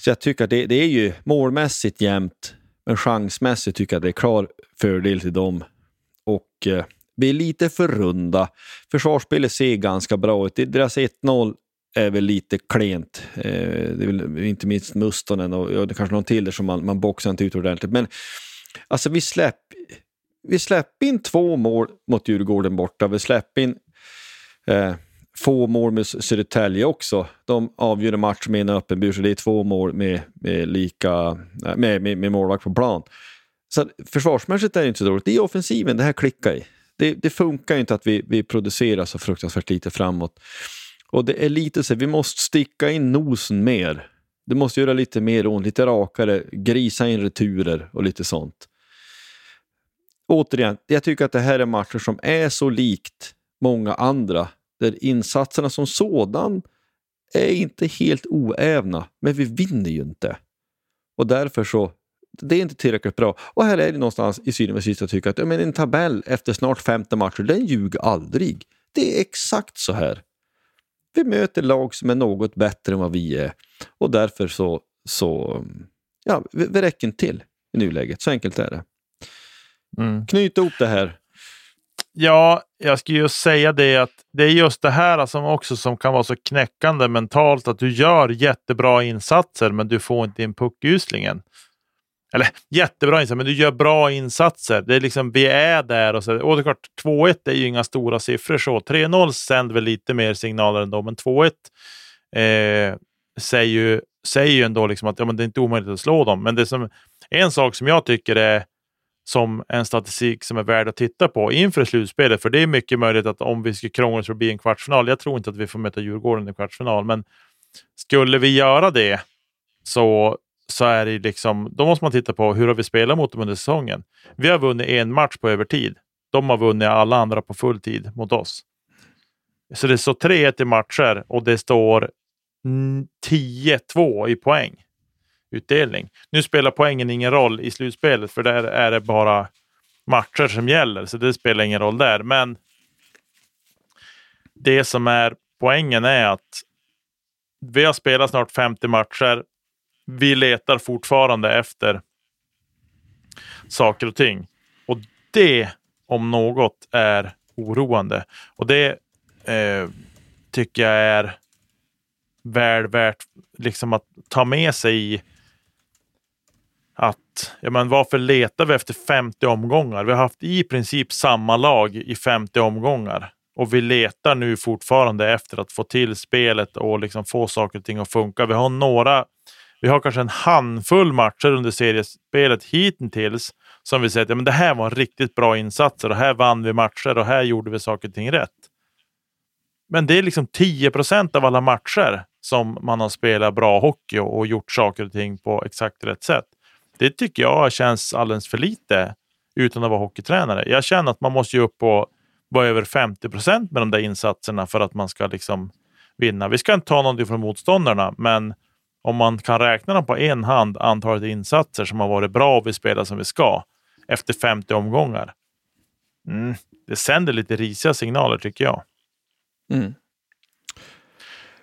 Så jag tycker att det, det är ju målmässigt jämnt men chansmässigt tycker jag det är klar fördel till dem. Och eh, vi är lite för runda. Försvarsspelet ser ganska bra ut. Deras 1-0 är väl lite klent. Eh, det är väl inte minst Mustonen och ja, det kanske någon till där som man, man boxar inte ut ordentligt. Men alltså vi släpper vi släpp in två mål mot Djurgården borta. Vi släpper in eh, få mål med Södertälje också. De avgjorde matchen match med en öppen bur, så det är två mål med, med, lika, med, med, med målvakt på plan. Så försvarsmässigt är det inte så dåligt. Det är offensiven det här klickar i. Det, det funkar inte att vi, vi producerar så fruktansvärt lite framåt. Och det är lite så vi måste sticka in nosen mer. Det måste göra lite mer ont, lite rakare, grisa in returer och lite sånt. Återigen, jag tycker att det här är matcher som är så likt många andra där insatserna som sådan är inte helt oävna, men vi vinner ju inte. Och därför så, det är inte tillräckligt bra. Och här är det någonstans i synen med sista tycker att ja, men en tabell efter snart 50 matcher, den ljuger aldrig. Det är exakt så här. Vi möter lag som är något bättre än vad vi är och därför så, så ja, vi, vi räcker inte till i nuläget. Så enkelt är det. Mm. Knyta ihop det här Ja, jag skulle ju säga det att det är just det här som också som kan vara så knäckande mentalt att du gör jättebra insatser men du får inte in puckyslingen. Eller jättebra insatser, men du gör bra insatser. Det är liksom, vi är där och så. Och det är klart, 2-1 är ju inga stora siffror så. 3-0 sänder väl lite mer signaler ändå, men 2-1 eh, säger ju, säger ju ändå liksom att ja, men det är inte omöjligt att slå dem. Men det som, en sak som jag tycker är som en statistik som är värd att titta på inför slutspelet. För det är mycket möjligt att om vi skulle krångla så blir en kvartsfinal. Jag tror inte att vi får möta Djurgården i kvartsfinal, men skulle vi göra det så, så är det liksom, då måste man titta på hur har vi spelat mot dem under säsongen. Vi har vunnit en match på övertid. De har vunnit alla andra på full tid mot oss. Så det står 3-1 i matcher och det står 10-2 i poäng utdelning. Nu spelar poängen ingen roll i slutspelet för där är det bara matcher som gäller, så det spelar ingen roll där. Men det som är poängen är att vi har spelat snart 50 matcher. Vi letar fortfarande efter saker och ting. Och det om något är oroande. Och det eh, tycker jag är väl värt liksom att ta med sig i att ja, men varför letar vi efter 50 omgångar? Vi har haft i princip samma lag i 50 omgångar och vi letar nu fortfarande efter att få till spelet och liksom få saker och ting att funka. Vi har några, vi har kanske en handfull matcher under seriespelet hittills som vi säger att ja, men det här var en riktigt bra insatser och här vann vi matcher och här gjorde vi saker och ting rätt. Men det är liksom 10 procent av alla matcher som man har spelat bra hockey och, och gjort saker och ting på exakt rätt sätt. Det tycker jag känns alldeles för lite utan att vara hockeytränare. Jag känner att man måste ju upp på vara över 50 procent med de där insatserna för att man ska liksom vinna. Vi ska inte ta någonting från motståndarna, men om man kan räkna dem på en hand, antalet insatser som har varit bra och vi spelar som vi ska efter 50 omgångar. Mm, det sänder lite risiga signaler tycker jag. Mm.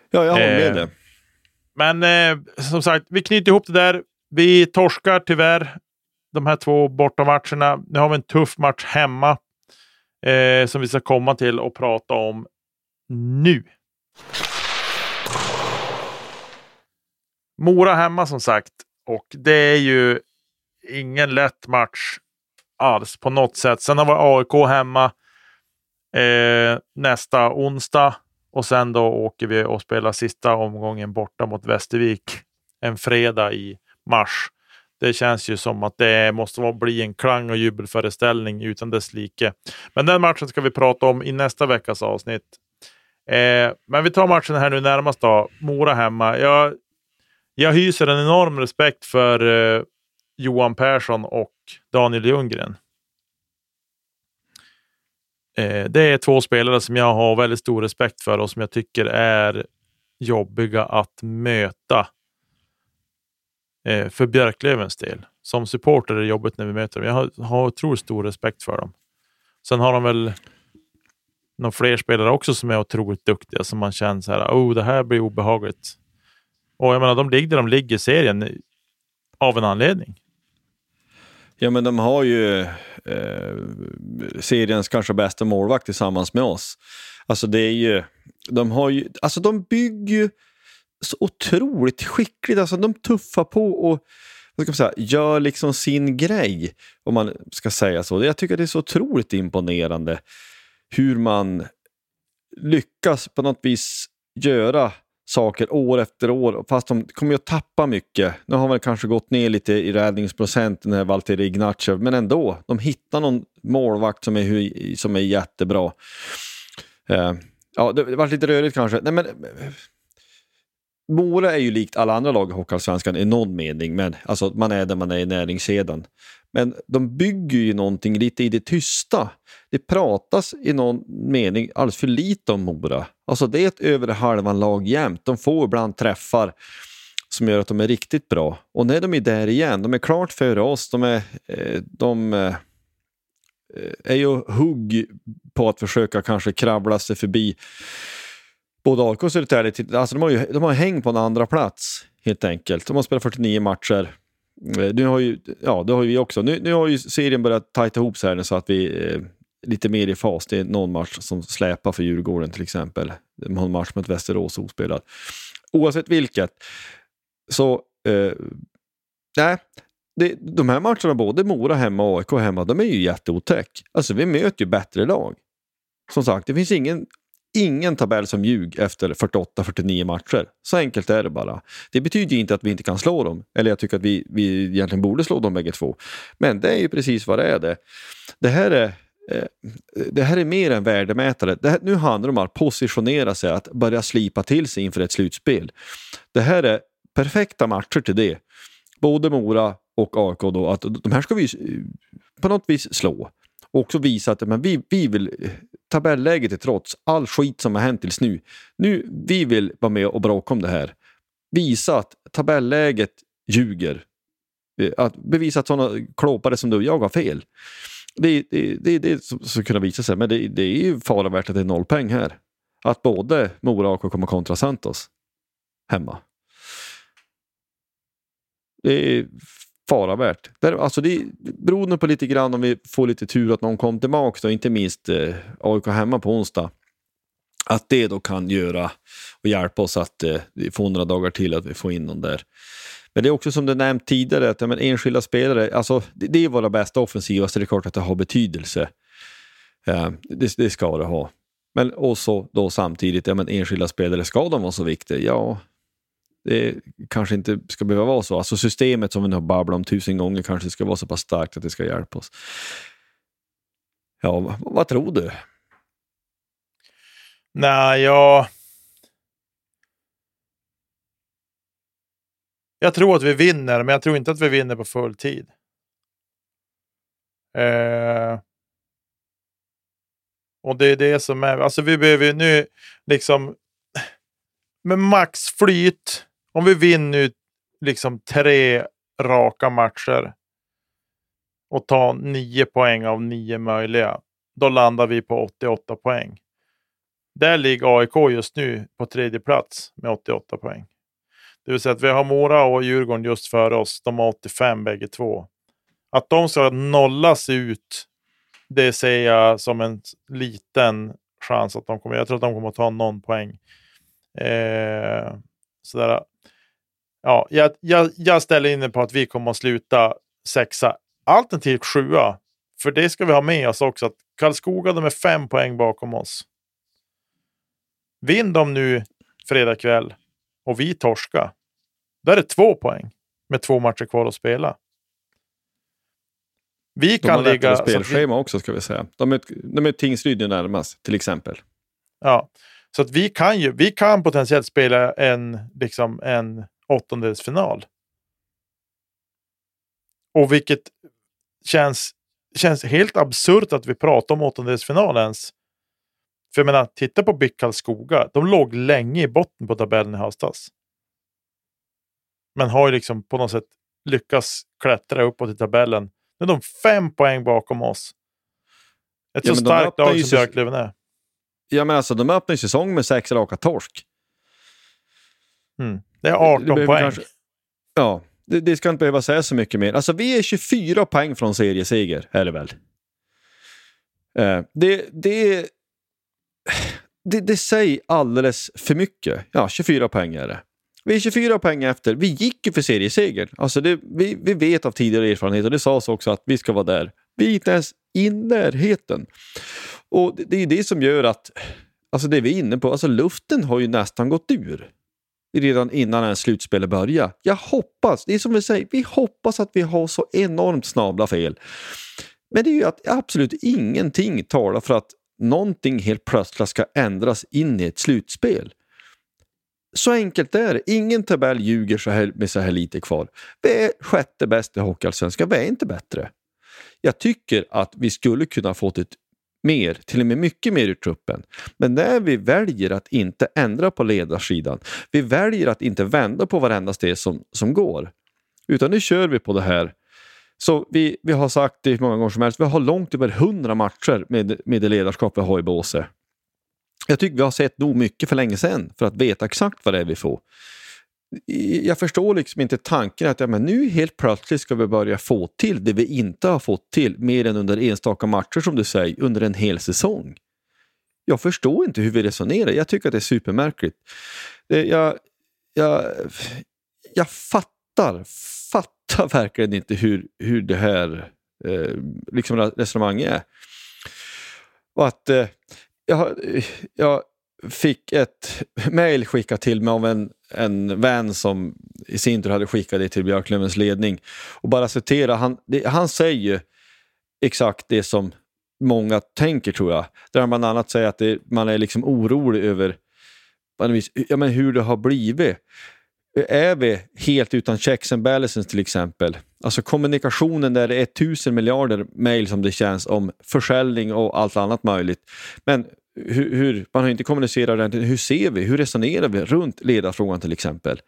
Ja, jag håller med eh, Men eh, som sagt, vi knyter ihop det där. Vi torskar tyvärr de här två bortamatcherna. Nu har vi en tuff match hemma eh, som vi ska komma till och prata om nu. Mora hemma som sagt och det är ju ingen lätt match alls på något sätt. Sen har vi AIK hemma eh, nästa onsdag och sen då åker vi och spelar sista omgången borta mot Västervik en fredag i mars. Det känns ju som att det måste bli en klang och jubelföreställning utan dess like. Men den matchen ska vi prata om i nästa veckas avsnitt. Eh, men vi tar matchen här nu närmast då. Mora hemma. Jag, jag hyser en enorm respekt för eh, Johan Persson och Daniel Ljunggren. Eh, det är två spelare som jag har väldigt stor respekt för och som jag tycker är jobbiga att möta Eh, för Björklövens del. Som supporter är det jobbigt när vi möter dem. Jag har, har otroligt stor respekt för dem. Sen har de väl några fler spelare också som är otroligt duktiga som man känner så här, oh, det här blir obehagligt. Och jag menar, de ligger där de ligger i serien eh, av en anledning. Ja, men de har ju eh, seriens kanske bästa målvakt tillsammans med oss. Alltså det är ju, de har ju, alltså de bygger ju så otroligt skickligt. Alltså de tuffar på och vad ska man säga, gör liksom sin grej, om man ska säga så. Jag tycker det är så otroligt imponerande hur man lyckas på något vis göra saker år efter år, fast de kommer ju att tappa mycket. Nu har man kanske gått ner lite i räddningsprocent, den här Valtteri Ignatjev, men ändå. De hittar någon målvakt som är, som är jättebra. Uh, ja, det var lite rörigt kanske. Nej, men, Mora är ju likt alla andra lag i Hockeyallsvenskan i någon mening, men alltså man är där man är i näringskedjan. Men de bygger ju någonting lite i det tysta. Det pratas i någon mening alldeles för lite om Mora. Alltså det är ett över halvan lag jämt. De får ibland träffar som gör att de är riktigt bra. Och när de är där igen, de är klart före oss, de är, eh, de eh, eh, är ju hugg på att försöka kanske kravla sig förbi både AIK och Södertälje, alltså de har ju de har häng på en andra plats helt enkelt. De har spelat 49 matcher. Eh, nu har ju, ja, det har ju vi också. Nu, nu har ju serien börjat tajta ihop sig här så att vi är eh, lite mer i fas. Det är någon match som släpar för Djurgården till exempel. De har en match mot Västerås ospelad. Oavsett vilket, så eh, nej, det, de här matcherna, både Mora hemma och AIK hemma, de är ju jätteotäck. Alltså vi möter ju bättre lag. Som sagt, det finns ingen ingen tabell som ljug efter 48-49 matcher. Så enkelt är det bara. Det betyder inte att vi inte kan slå dem, eller jag tycker att vi, vi egentligen borde slå dem bägge två. Men det är ju precis vad det är. Det, det här är eh, det här är mer än värdemätare. Här, nu handlar det om att positionera sig, att börja slipa till sig inför ett slutspel. Det här är perfekta matcher till det. Både Mora och AIK då, att de här ska vi eh, på något vis slå. Och också visa att men vi, vi vill eh, tabelläget är trots, all skit som har hänt tills nu. Nu, vi vill vara med och bråka om det här. Visa att tabelläget ljuger. Eh, att bevisa att sådana klåpare som du och jag har fel. Det, det, det, det ska kunna visa sig, men det, det är ju fara värt att det är noll poäng här. Att både Mora och AIK kommer kontra Santos hemma. Det är fara värt. Där, alltså det beroende på lite grann om vi får lite tur att någon kommer tillbaka, då, inte minst eh, AIK hemma på onsdag. Att det då kan göra och hjälpa oss att eh, få några dagar till att vi får in någon där. Men det är också som du nämnt tidigare, att ja, men enskilda spelare, alltså, det, det är våra bästa offensiva, så det är klart att det har betydelse. Eh, det, det, ska det ha. Men också då samtidigt, ja, men enskilda spelare, ska de vara så viktiga? Ja, det kanske inte ska behöva vara så. Alltså systemet som vi nu har babblat om tusen gånger kanske ska vara så pass starkt att det ska hjälpa oss. Ja, vad, vad tror du? Nej, jag... Jag tror att vi vinner, men jag tror inte att vi vinner på full tid. Eh... Och det är det som är... Alltså vi behöver ju nu liksom... Med maxflyt. Om vi vinner nu liksom tre raka matcher. Och tar nio poäng av nio möjliga. Då landar vi på 88 poäng. Där ligger AIK just nu på tredje plats med 88 poäng. Det vill säga att vi har Mora och Djurgården just före oss. De har 85 bägge två. Att de ska nollas ut, det ser jag som en liten chans att de kommer. Jag tror att de kommer att ta någon poäng. Eh, sådär. Ja, jag, jag, jag ställer in på att vi kommer att sluta sexa, alternativt sjua. För det ska vi ha med oss också. att Karlskoga de är fem poäng bakom oss. Vinn de nu fredag kväll och vi torska. Då är det två poäng med två matcher kvar att spela. Vi de kan har ligga... spelschema vi, också ska vi säga. De är, de är Tingsryd närmast till exempel. Ja, så att vi kan ju, vi kan potentiellt spela en, liksom en åttondelsfinal. Och vilket känns, känns helt absurt att vi pratar om åttondelsfinal ens. För jag menar, titta på BIK Karlskoga. De låg länge i botten på tabellen i höstas. Men har ju liksom på något sätt lyckats klättra uppåt i tabellen. Nu är de fem poäng bakom oss. Ett ja, så starkt lag som Björklöven är. Ja, men alltså de öppnar ju säsong med sex raka torsk. Mm. Det är 18 det, det poäng. Kanske... Ja, det, det, ska inte behöva säga så mycket mer. Alltså vi är 24 poäng från serieseger, är det väl? Eh, det, det, det, det säger alldeles för mycket. Ja, 24 poäng är det. Vi är 24 poäng efter. Vi gick ju för serieseger. Alltså det, vi, vi vet av tidigare erfarenhet och det sades också att vi ska vara där. Vi är inte ens i närheten. Och det, det är det som gör att, alltså det vi är inne på, alltså luften har ju nästan gått ur. Redan innan ens slutspelet börjar. Jag hoppas, det är som vi säger, vi hoppas att vi har så enormt snabla fel. Men det är ju att absolut ingenting talar för att någonting helt plötsligt ska ändras in i ett slutspel. Så enkelt är det. Ingen tabell ljuger så här, med så här lite kvar. Vi är sjätte bäst i Hockeyallsvenskan. Vi är inte bättre. Jag tycker att vi skulle kunna fått ett mer, till och med mycket mer ur truppen. Men när vi väljer att inte ändra på ledarsidan, vi väljer att inte vända på varenda steg som, som går, utan nu kör vi på det här. Så vi, vi har sagt det många gånger som helst, vi har långt över hundra matcher med, med det ledarskap vi har i Båse. Jag tycker vi har sett nog mycket för länge sedan för att veta exakt vad det är vi får. Jag förstår liksom inte tanken att ja, men nu helt plötsligt ska vi börja få till det vi inte har fått till mer än under enstaka matcher som du säger, under en hel säsong. Jag förstår inte hur vi resonerar. Jag tycker att det är supermärkligt. Jag, jag, jag fattar, fattar [LAUGHS] verkligen inte hur, hur det här eh, liksom resonemanget är. Och att eh, jag, eh, jag fick ett mejl skickat till mig av en, en vän som i sin tur hade skickat det till Björklövens ledning. Och bara citera, han, det, han säger exakt det som många tänker tror jag. Där han bland annat säger att det, man är liksom orolig över ja, men hur det har blivit. Är vi helt utan checks and balances till exempel? Alltså kommunikationen där det är tusen miljarder mejl som det känns om försäljning och allt annat möjligt. Men hur, hur, man har inte kommunicerat ordentligt. Hur ser vi? Hur resonerar vi runt ledarfrågan till exempel?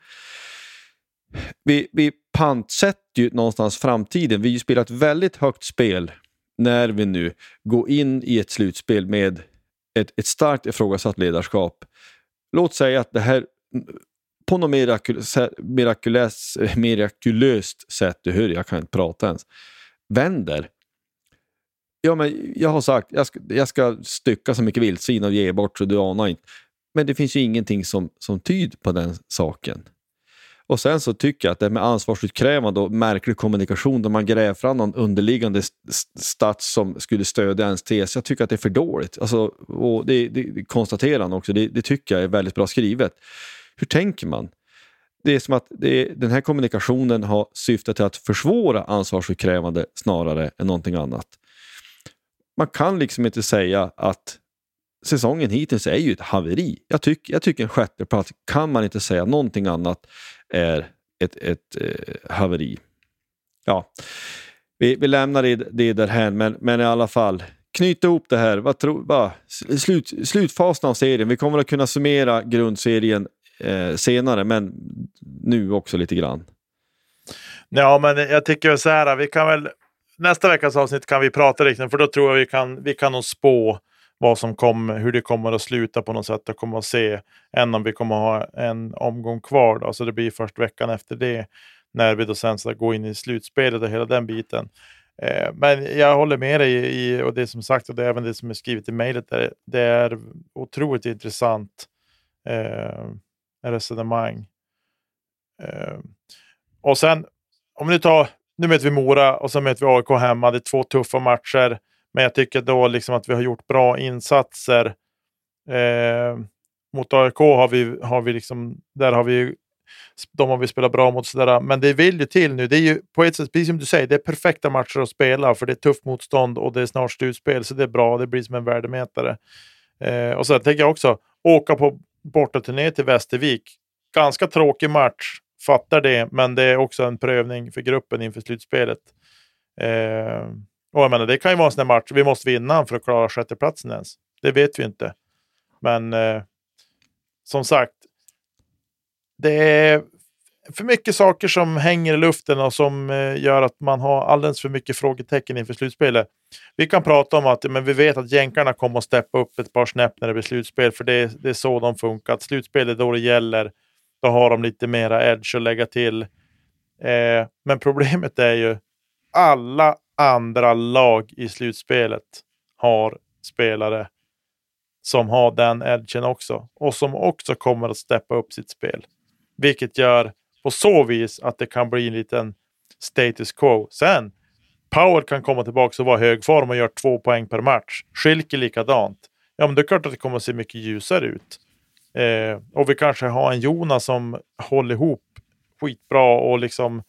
Vi, vi pantsätter ju någonstans framtiden. Vi spelar ett väldigt högt spel när vi nu går in i ett slutspel med ett, ett starkt ifrågasatt ledarskap. Låt säga att det här på något mirakulöst, mirakulöst, mirakulöst sätt, du hör jag kan inte prata ens, vänder Ja, men jag har sagt jag ska, jag ska stycka så mycket vildsvin och ge bort så du anar inte. Men det finns ju ingenting som, som tyder på den saken. Och sen så tycker jag att det med ansvarsutkrävande och märklig kommunikation där man gräver fram någon underliggande stats som skulle stödja ens tes. Jag tycker att det är för dåligt. Alltså, och det, det, det konstaterar han också. Det, det, tycker jag är väldigt bra skrivet. Hur tänker man? det är som att det, den här kommunikationen har syftat till att försvåra ansvarsutkrävande snarare än någonting annat. Man kan liksom inte säga att säsongen hittills är ju ett haveri. Jag, tyck, jag tycker en sjätteplats kan man inte säga någonting annat är ett, ett eh, haveri. Ja, vi, vi lämnar det, det därhän, men, men i alla fall knyta ihop det här. Vad tro, va, slut, slutfasen av serien. Vi kommer att kunna summera grundserien eh, senare, men nu också lite grann. Ja, men jag tycker så här, vi kan väl nästa veckas avsnitt kan vi prata riktigt, för då tror jag vi kan, vi kan nog spå vad som kommer, hur det kommer att sluta på något sätt och kommer att se än om vi kommer att ha en omgång kvar. Då. Så det blir först veckan efter det när vi då sen ska gå in i slutspelet och hela den biten. Eh, men jag håller med dig i, och det som sagt och det är även det som är skrivet i mejlet. Det är otroligt intressant eh, resonemang. Eh, och sen om vi tar, nu möter vi Mora och så möter vi AIK hemma. Det är två tuffa matcher. Men jag tycker då liksom att vi har gjort bra insatser. Eh, mot AIK har vi, har vi liksom, där har vi de har vi spelat bra mot. Sådär. Men det vill ju till nu. Det är ju på ett sätt, precis som du säger, det är perfekta matcher att spela för det är tufft motstånd och det är snart slutspel. Så det är bra. Det blir som en värdemätare. Eh, och sen tänker jag också, åka på bortaturné till Västervik. Ganska tråkig match, fattar det, men det är också en prövning för gruppen inför slutspelet. Eh, och jag menar, det kan ju vara en sån match, vi måste vinna för att klara sjätteplatsen ens. Det vet vi inte. Men eh, som sagt, det är för mycket saker som hänger i luften och som eh, gör att man har alldeles för mycket frågetecken inför slutspelet. Vi kan prata om att men vi vet att jänkarna kommer att steppa upp ett par snäpp när det blir slutspel, för det, det är så de funkar. Att slutspel är då det gäller. Då har de lite mera edge att lägga till. Eh, men problemet är ju alla andra lag i slutspelet har spelare som har den edgen också och som också kommer att steppa upp sitt spel. Vilket gör på så vis att det kan bli en liten status quo. Sen, Power kan komma tillbaka och vara i hög form och göra två poäng per match. Schilke likadant. Ja, men det är klart att det kommer att se mycket ljusare ut. Eh, och vi kanske har en Jonas som håller ihop skitbra och liksom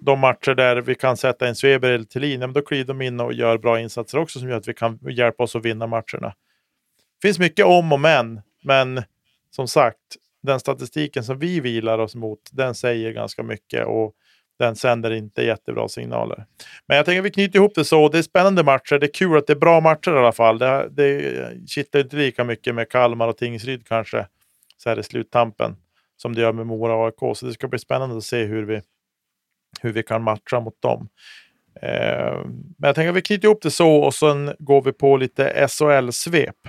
de matcher där vi kan sätta en Sveber eller Thelin, då kliver de in och gör bra insatser också som gör att vi kan hjälpa oss att vinna matcherna. Det finns mycket om och men, men som sagt, den statistiken som vi vilar oss mot, den säger ganska mycket och den sänder inte jättebra signaler. Men jag tänker att vi knyter ihop det så. Det är spännande matcher. Det är kul att det är bra matcher i alla fall. Det, det kittlar inte lika mycket med Kalmar och Tingsryd kanske så här i sluttampen som det gör med Mora och AIK. Så det ska bli spännande att se hur vi, hur vi kan matcha mot dem. Eh, men jag tänker att vi knyter ihop det så och sen går vi på lite SHL-svep.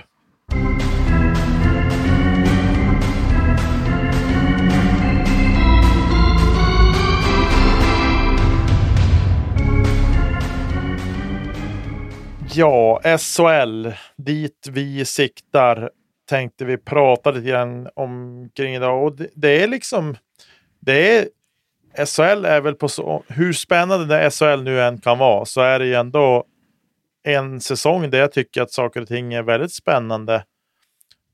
Ja, SHL, dit vi siktar, tänkte vi prata lite grann omkring idag. Och det, det är liksom, det är, SHL är väl på så, hur spännande det SHL nu än kan vara, så är det ju ändå en säsong där jag tycker att saker och ting är väldigt spännande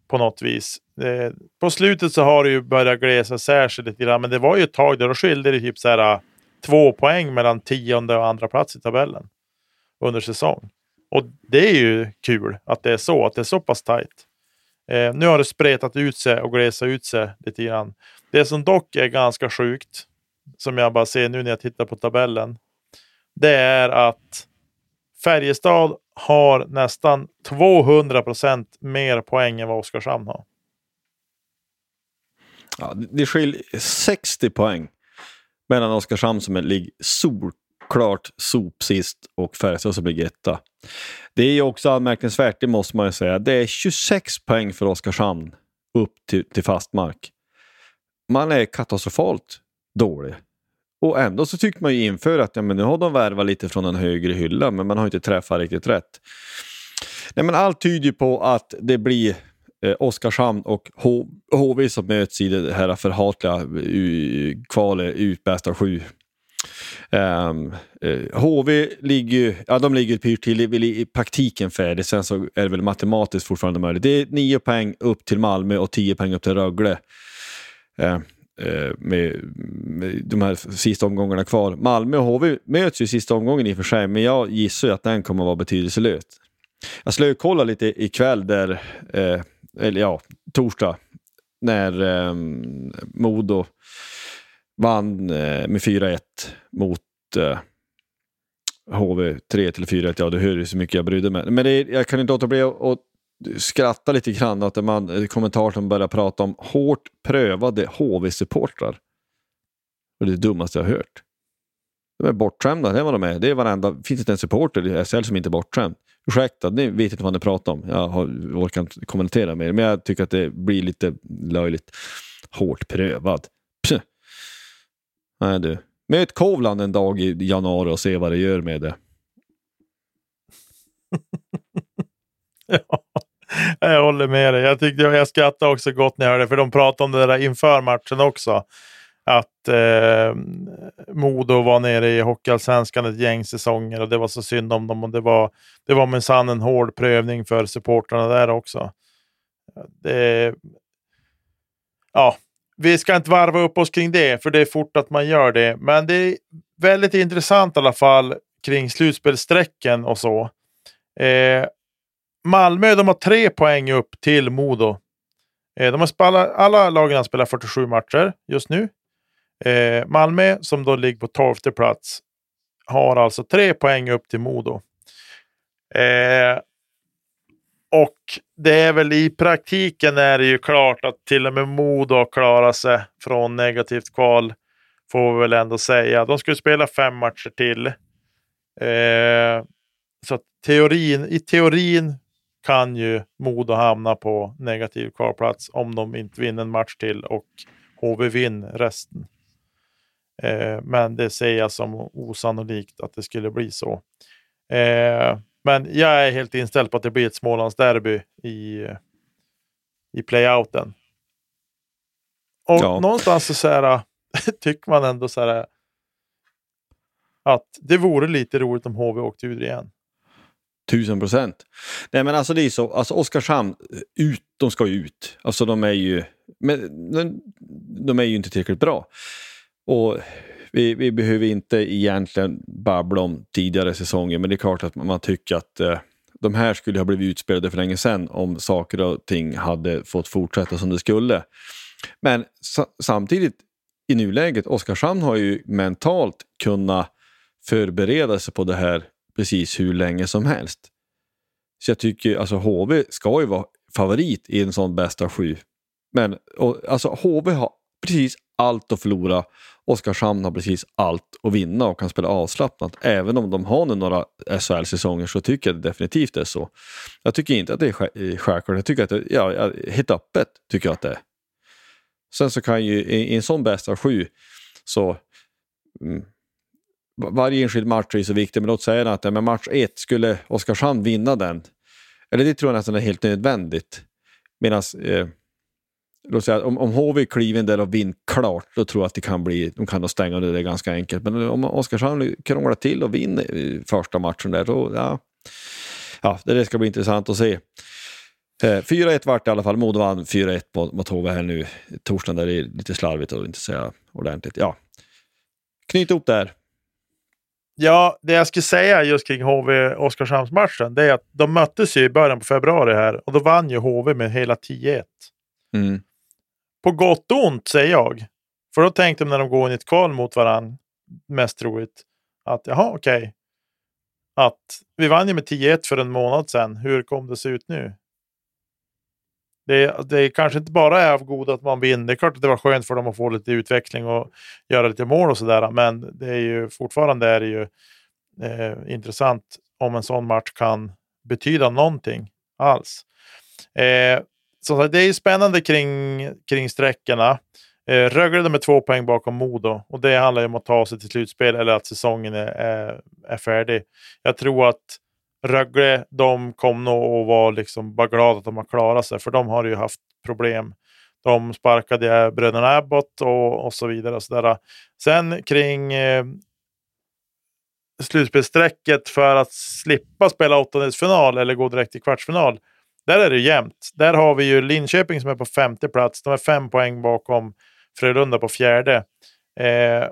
på något vis. Eh, på slutet så har det ju börjat glesa särskilt lite grann, men det var ju ett tag där då skilde det typ så här ah, två poäng mellan tionde och andra plats i tabellen under säsong. Och det är ju kul att det är så, att det är så pass tajt. Eh, nu har det spretat ut sig och glesat ut sig lite grann. Det som dock är ganska sjukt, som jag bara ser nu när jag tittar på tabellen, det är att Färjestad har nästan 200 procent mer poäng än vad Oskarshamn har. Ja, det skiljer 60 poäng mellan Oskarshamn som ligger solklart sopsist och Färjestad som ligger etta. Det är också anmärkningsvärt, det måste man ju säga. Det är 26 poäng för Oskarshamn upp till, till fast mark. Man är katastrofalt dålig. Och ändå så tyckte man ju inför att ja, men nu har de värvat lite från en högre hylla, men man har inte träffat riktigt rätt. Nej, men allt tyder på att det blir eh, Oskarshamn och H HV som möts i det här förhatliga eh, kvalet ut bästa sju. Ehm, eh, um, uh, HV ligger, ja, de ligger pyrt till i praktiken färdigt, sen så är det väl matematiskt fortfarande möjligt. Det är nio poäng upp till Malmö och tio poäng upp till Rögle. Uh, eh, med, med de här sista omgångarna kvar. Malmö och HV möts ju i sista omgången i och för sig, men jag gissar ju att den kommer att vara betydelselös. Jag skulle kolla lite ikväll där, eh, eller ja, torsdag, när eh, Modo vann eh, med 4-1 mot eh, HV 3 till 4-1. Ja, du hör ju så mycket jag brydde mig. Men det, jag kan inte låta bli att skratta lite grann att man, eh, som börjar prata om hårt prövade HV-supportrar. Det är det dummaste jag har hört. De är bortskämda, det är vad de är. Det är varenda, finns inte en supporter i SHL som inte är bortskämd. Ursäkta, ni vet inte vad ni pratar om. Jag har, orkar inte kommentera mer, men jag tycker att det blir lite löjligt. Hårt prövad. Nej du. Möt Kovland en dag i januari och se vad det gör med det. [LAUGHS] ja, jag håller med dig. Jag, tyckte, jag skrattade också gott när jag hörde det, för de pratade om det där inför matchen också. Att eh, Modo var nere i Hockeyallsvenskan ett gäng säsonger och det var så synd om dem. Och det var, det var minsann en hård prövning för supportrarna där också. Det, ja, vi ska inte varva upp oss kring det, för det är fort att man gör det. Men det är väldigt intressant i alla fall kring slutspelsträcken och så. Eh, Malmö de har tre poäng upp till Modo. Eh, de har spelat, alla lagen har spelat 47 matcher just nu. Eh, Malmö, som då ligger på 12 plats, har alltså tre poäng upp till Modo. Eh, och det är väl i praktiken är det ju klart att till och med Modo har klarat sig från negativt kval. Får vi väl ändå säga. De skulle spela fem matcher till. Eh, så teorin, i teorin kan ju Modo hamna på negativ kvalplats om de inte vinner en match till och HV vinner resten. Eh, men det ser jag som osannolikt att det skulle bli så. Eh, men jag är helt inställd på att det blir ett Smålandsderby i, i playouten. Och ja. någonstans så, här, [LAUGHS] tycker man ändå så här, att det vore lite roligt om HV åkte ut igen. Tusen procent. Nej men alltså det är så, alltså Oskarshamn, ut, de ska ju ut. Alltså de är ju, men, de är ju inte tillräckligt bra. Och vi, vi behöver inte egentligen babbla om tidigare säsonger, men det är klart att man tycker att eh, de här skulle ha blivit utspelade för länge sedan om saker och ting hade fått fortsätta som det skulle. Men sa samtidigt i nuläget, Oskarshamn har ju mentalt kunnat förbereda sig på det här precis hur länge som helst. Så jag tycker, alltså HV ska ju vara favorit i en sån bästa sju. Men och, alltså HV har precis allt att förlora. Oskarshamn har precis allt att vinna och kan spela avslappnat. Även om de har nu några SHL-säsonger så tycker jag det definitivt är så. Jag tycker inte att det är eh, självklart. Jag tycker att det ja, helt öppet tycker jag att det är. Sen så kan ju i, i en sån bästa sju så mm, varje enskild match är så viktig, men låt säga att med match ett skulle Oskarshamn vinna den. Eller det tror jag nästan är helt nödvändigt. Medan eh, låt säga, om, om HV kliver in där och vinner klart, då tror jag att det kan bli, de kan nog stänga det där ganska enkelt. Men om Oskarshamn krånglar till och vinner första matchen där, då, ja, ja, det ska bli intressant att se. Eh, 4-1 vart i alla fall. Modo vann 4-1 mot, mot HV här nu. Torsdagen där är lite slarvigt och inte säga ordentligt. Ja. Knyt ihop där. Ja, det jag skulle säga just kring HV-Oskarshamnsmatchen, det är att de möttes ju i början på februari här och då vann ju HV med hela 10-1. Mm. På gott och ont, säger jag. För då tänkte de när de går in i ett kval mot varandra, mest troligt, att jaha, okej. Okay. Att vi vann ju med 10-1 för en månad sedan. Hur kom det se ut nu? Det, det kanske inte bara är av godo att man vinner. Det är klart att det var skönt för dem att få lite utveckling och göra lite mål och sådär. Men det är ju fortfarande är det ju eh, intressant om en sån match kan betyda någonting alls. Eh, så det är spännande kring, kring sträckorna. Eh, Rögle med två poäng bakom Modo och det handlar ju om att ta sig till slutspel eller att säsongen är, är, är färdig. Jag tror att Rögle, de kom nog och var liksom bara glada att de har klarat sig, för de har ju haft problem. De sparkade bröderna Abbott och, och så vidare. Och så där. Sen kring eh, slutspelsträcket för att slippa spela åttondelsfinal eller gå direkt till kvartsfinal. Där är det jämnt. Där har vi ju Linköping som är på femte plats. De är fem poäng bakom Frölunda på fjärde. Eh,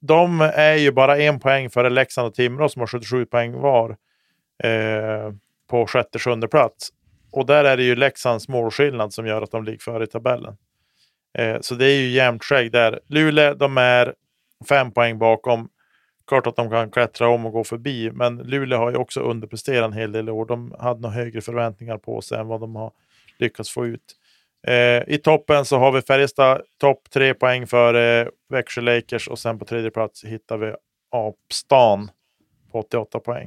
de är ju bara en poäng före Leksand och Timrå som har 77 poäng var eh, på sjätte, sjunde plats. Och där är det ju Leksands målskillnad som gör att de ligger före i tabellen. Eh, så det är ju jämnt skägg där. Luleå, de är fem poäng bakom. Klart att de kan klättra om och gå förbi, men Luleå har ju också underpresterat en hel del år. De hade nog högre förväntningar på sig än vad de har lyckats få ut. Eh, I toppen så har vi Färjestad, topp tre poäng före eh, Växjö Lakers och sen på tredje plats hittar vi Apstan på 88 poäng.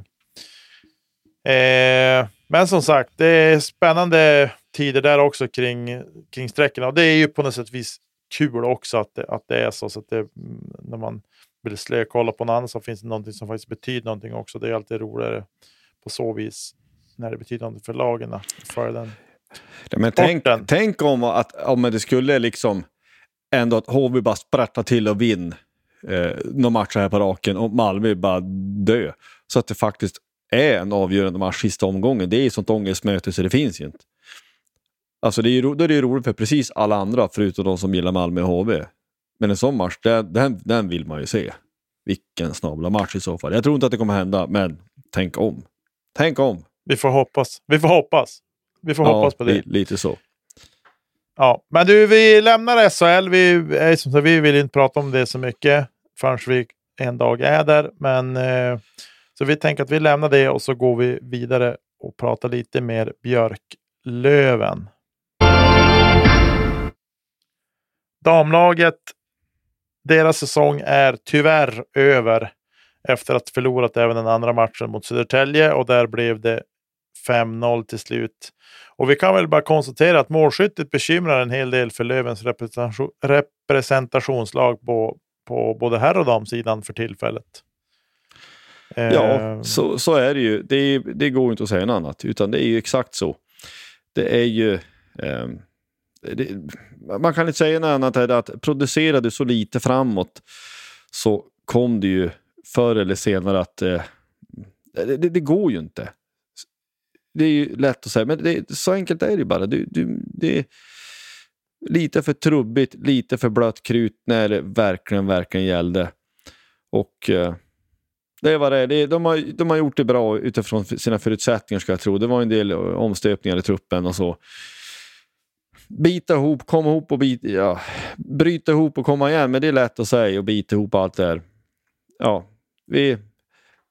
Eh, men som sagt, det är spännande tider där också kring, kring sträckorna. Och det är ju på något sätt vis kul också att det, att det är så. så att det, mm, när man vill slökolla på något annat så finns det någonting som faktiskt betyder någonting också. Det är alltid roligare på så vis när det betyder någonting för lagen. För den ja, men tänk, tänk om, att, om det skulle liksom ändå att HV bara sprattlar till och vinner eh, några matcher här på raken och Malmö bara dö. Så att det faktiskt är en avgörande match sista omgången. Det är ju sånt ångestmöte så det finns ju inte. Alltså det är ju, då är det ju roligt för precis alla andra förutom de som gillar Malmö och HV. Men en sån match, den, den, den vill man ju se. Vilken snabla match i så fall. Jag tror inte att det kommer hända, men tänk om. Tänk om. Vi får hoppas. Vi får hoppas. Vi får ja, hoppas på det. Li lite så. Ja, men du, vi lämnar SHL. Vi, som sagt, vi vill inte prata om det så mycket förrän vi en dag är där. Men eh, så vi tänker att vi lämnar det och så går vi vidare och pratar lite mer Björklöven. Damlaget, deras säsong är tyvärr över efter att förlorat även den andra matchen mot Södertälje och där blev det 5-0 till slut. Och vi kan väl bara konstatera att målskyttet bekymrar en hel del för Lövens representation, representationslag på, på både herr och damsidan för tillfället. Ja, ehm. så, så är det ju. Det, det går inte att säga något annat, utan det är ju exakt så. Det är ju... Eh, det, man kan inte säga något annat än att producerar du så lite framåt så kom det ju förr eller senare att eh, det, det, går ju inte. Det är ju lätt att säga, men det, så enkelt är det ju bara. Du, du, det är lite för trubbigt, lite för blött krut när det verkligen, verkligen gällde. Och eh, det är vad det är. de, har, de har gjort det bra utifrån sina förutsättningar ska jag tro. Det var en del omstöpningar i truppen och så. Bita ihop, komma ihop och bita, ja, bryta ihop och komma igen. Men det är lätt att säga och bita ihop allt det här. Ja, vi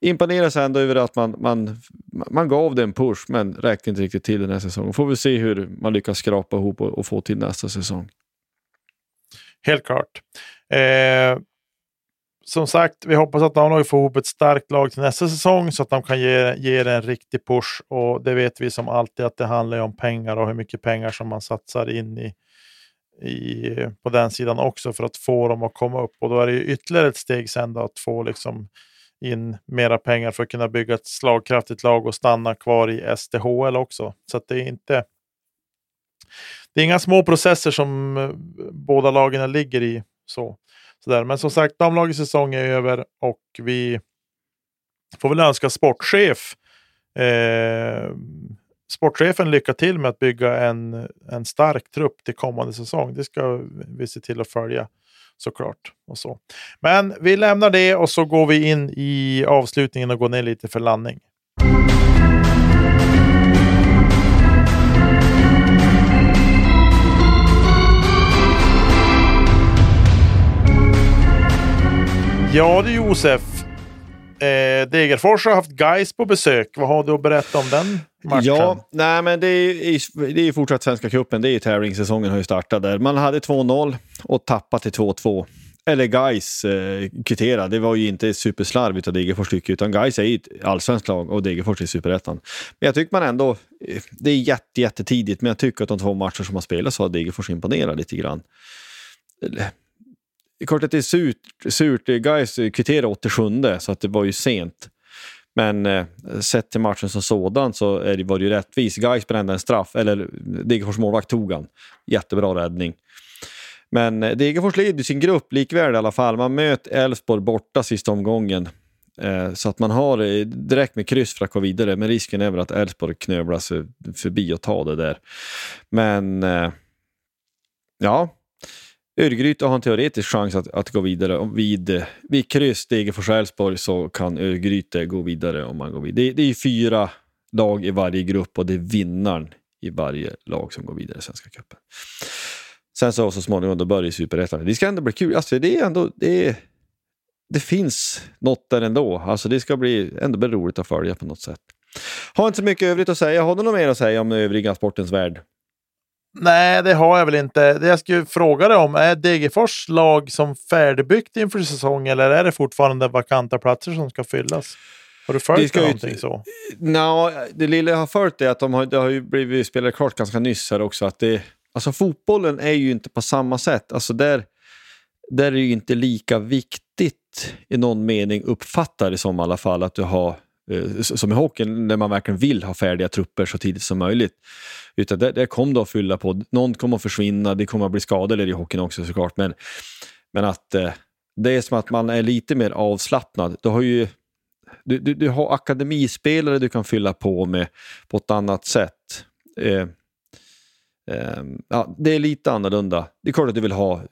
imponeras ändå över att man, man, man gav det en push men räckte inte riktigt till den här säsongen. Får vi se hur man lyckas skrapa ihop och, och få till nästa säsong. Helt klart. Eh, som sagt, vi hoppas att de får ihop ett starkt lag till nästa säsong så att de kan ge, ge det en riktig push. Och det vet vi som alltid att det handlar om pengar och hur mycket pengar som man satsar in i, i, på den sidan också för att få dem att komma upp. Och då är det ytterligare ett steg sen då att få liksom in mera pengar för att kunna bygga ett slagkraftigt lag och stanna kvar i SDHL också. Så det är inte det är inga små processer som eh, båda lagen ligger i. så. Sådär. Men som sagt, damlagets säsong är över och vi får väl önska sportchef eh, sportchefen lycka till med att bygga en, en stark trupp till kommande säsong. Det ska vi se till att följa såklart. Och så. Men vi lämnar det och så går vi in i avslutningen och går ner lite för landning. Ja du Josef. Eh, Degerfors har haft guys på besök. Vad har du att berätta om den matchen? Ja, nej, men det är, det är fortsatt Svenska cupen. Det är tävlingssäsongen har ju startat där. Man hade 2-0 och tappat till 2-2. Eller Gais eh, kvittera. Det var ju inte superslarvigt av Degerfors tycker utan Gais är ju ett allsvenskt lag och Degerfors är superettan. Men jag tycker man ändå, eh, det är jätte, jättetidigt, men jag tycker att de två matcher som har spelats så har Degerfors imponerat lite grann klart att det är surt. surt. Eh, Gais eh, kvitterade 87 så att det var ju sent. Men eh, sett till matchen som sådan så är det, var det ju rättvis. Gais brände en straff, eller Degerfors målvakt tog han. Jättebra räddning. Men eh, Degerfors leder sin grupp likväl i alla fall. Man möter Elfsborg borta sista omgången. Eh, så att man har eh, direkt med kryss för att gå vidare. Men risken är väl att Elfsborg knövlar sig förbi och tar det där. Men eh, ja, Örgryte har en teoretisk chans att, att gå vidare. Vid, vid kryss Degerfors Elfsborg så kan Örgryte gå vidare om man går vidare. Det, det är fyra lag i varje grupp och det är vinnaren i varje lag som går vidare i Svenska cupen. Sen så, så småningom då börjar Superettan. Det ska ändå bli kul. Alltså, det, är ändå, det, det finns något där ändå. Alltså, det ska bli, ändå bli roligt att följa på något sätt. Har inte så mycket övrigt att säga. Har du något mer att säga om övriga sportens värld? Nej, det har jag väl inte. Det jag skulle fråga dig om, är Degerfors lag som färdigbyggt inför säsong eller är det fortfarande vakanta platser som ska fyllas? Har du följt det någonting ju, så? No, det lilla jag har följt är att de har, det har ju blivit spelat klart ganska nyss här också. Att det, alltså fotbollen är ju inte på samma sätt. Alltså där, där är det ju inte lika viktigt i någon mening, uppfattar det som i alla fall, att du har Eh, som i hockeyn, när man verkligen vill ha färdiga trupper så tidigt som möjligt. Utan det, det kommer då att fylla på. Någon kommer att försvinna, det kommer att bli skador i hockeyn också såklart. Men, men att eh, det är som att man är lite mer avslappnad. Du har ju du, du, du har akademispelare du kan fylla på med på ett annat sätt. Eh, eh, ja, det är lite annorlunda. Det är klart att du vill ha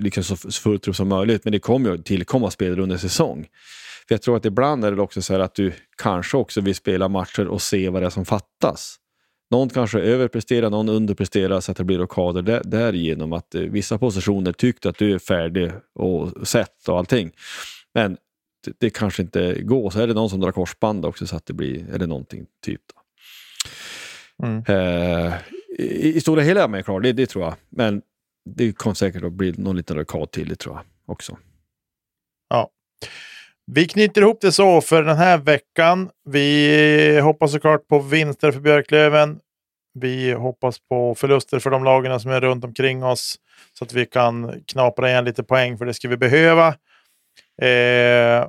liksom så full trupp som möjligt, men det kommer ju tillkomma spelare under säsong. För jag tror att ibland är det också så att du kanske också vill spela matcher och se vad det är som fattas. Någon kanske överpresterar, någon underpresterar så att det blir rockader där, därigenom att eh, vissa positioner tyckte att du är färdig och sett och allting. Men det, det, kanske inte går. Så är det någon som drar korsband också så att det blir, eller någonting typ. Då. Mm. Eh, i, I stora hela är jag klar, det, det tror jag. Men det kommer säkert att bli någon liten rockad till, det tror jag också. Vi knyter ihop det så för den här veckan. Vi hoppas såklart på vinster för Björklöven. Vi hoppas på förluster för de lagen som är runt omkring oss så att vi kan knapra igen lite poäng, för det ska vi behöva. Eh,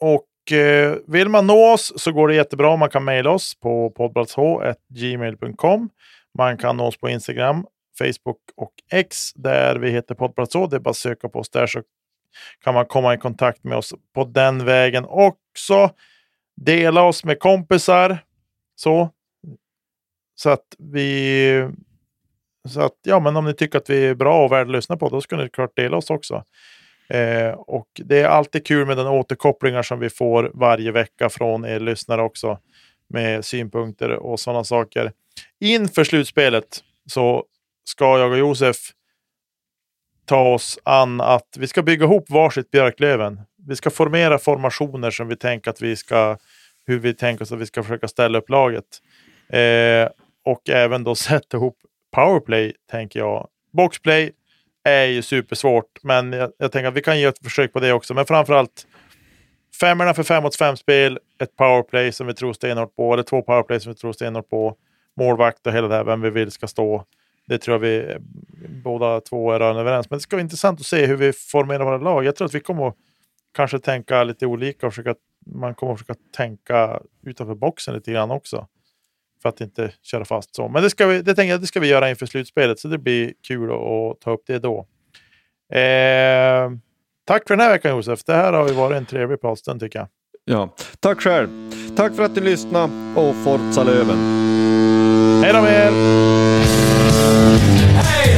och eh, vill man nå oss så går det jättebra. Man kan mejla oss på poddplatsh.gmail.com. Man kan nå oss på Instagram, Facebook och X där vi heter PoddplatsH. Det är bara att söka på oss där så kan man komma i kontakt med oss på den vägen också. Dela oss med kompisar. Så. Så att vi... Så att, ja, men om ni tycker att vi är bra och värda att lyssna på, då ska ni klart dela oss också. Eh, och det är alltid kul med den återkopplingar som vi får varje vecka från er lyssnare också. Med synpunkter och sådana saker. Inför slutspelet så ska jag och Josef ta oss an att vi ska bygga ihop varsitt Björklöven. Vi ska formera formationer som vi tänker att vi ska, hur vi tänker oss att vi ska försöka ställa upp laget. Eh, och även då [LAUGHS] sätta ihop powerplay, tänker jag. Boxplay är ju supersvårt, men jag, jag tänker att vi kan ge ett försök på det också. Men framförallt femmorna för fem mot fem spel, ett powerplay som vi tror stenhårt på, eller två powerplay som vi tror stenhårt på, målvakt och hela det här, vem vi vill ska stå. Det tror jag vi båda två är rörande överens. Men det ska vara intressant att se hur vi formerar våra lag. Jag tror att vi kommer att kanske tänka lite olika och försöka, man kommer att försöka tänka utanför boxen lite grann också. För att inte köra fast så. Men det, ska vi, det tänker jag det ska vi göra inför slutspelet, så det blir kul att ta upp det då. Eh, tack för den här veckan Josef. Det här har ju varit en trevlig pratstund tycker jag. Ja, tack själv. Tack för att ni lyssnade och Forza Löven. Hej då med er! Hej,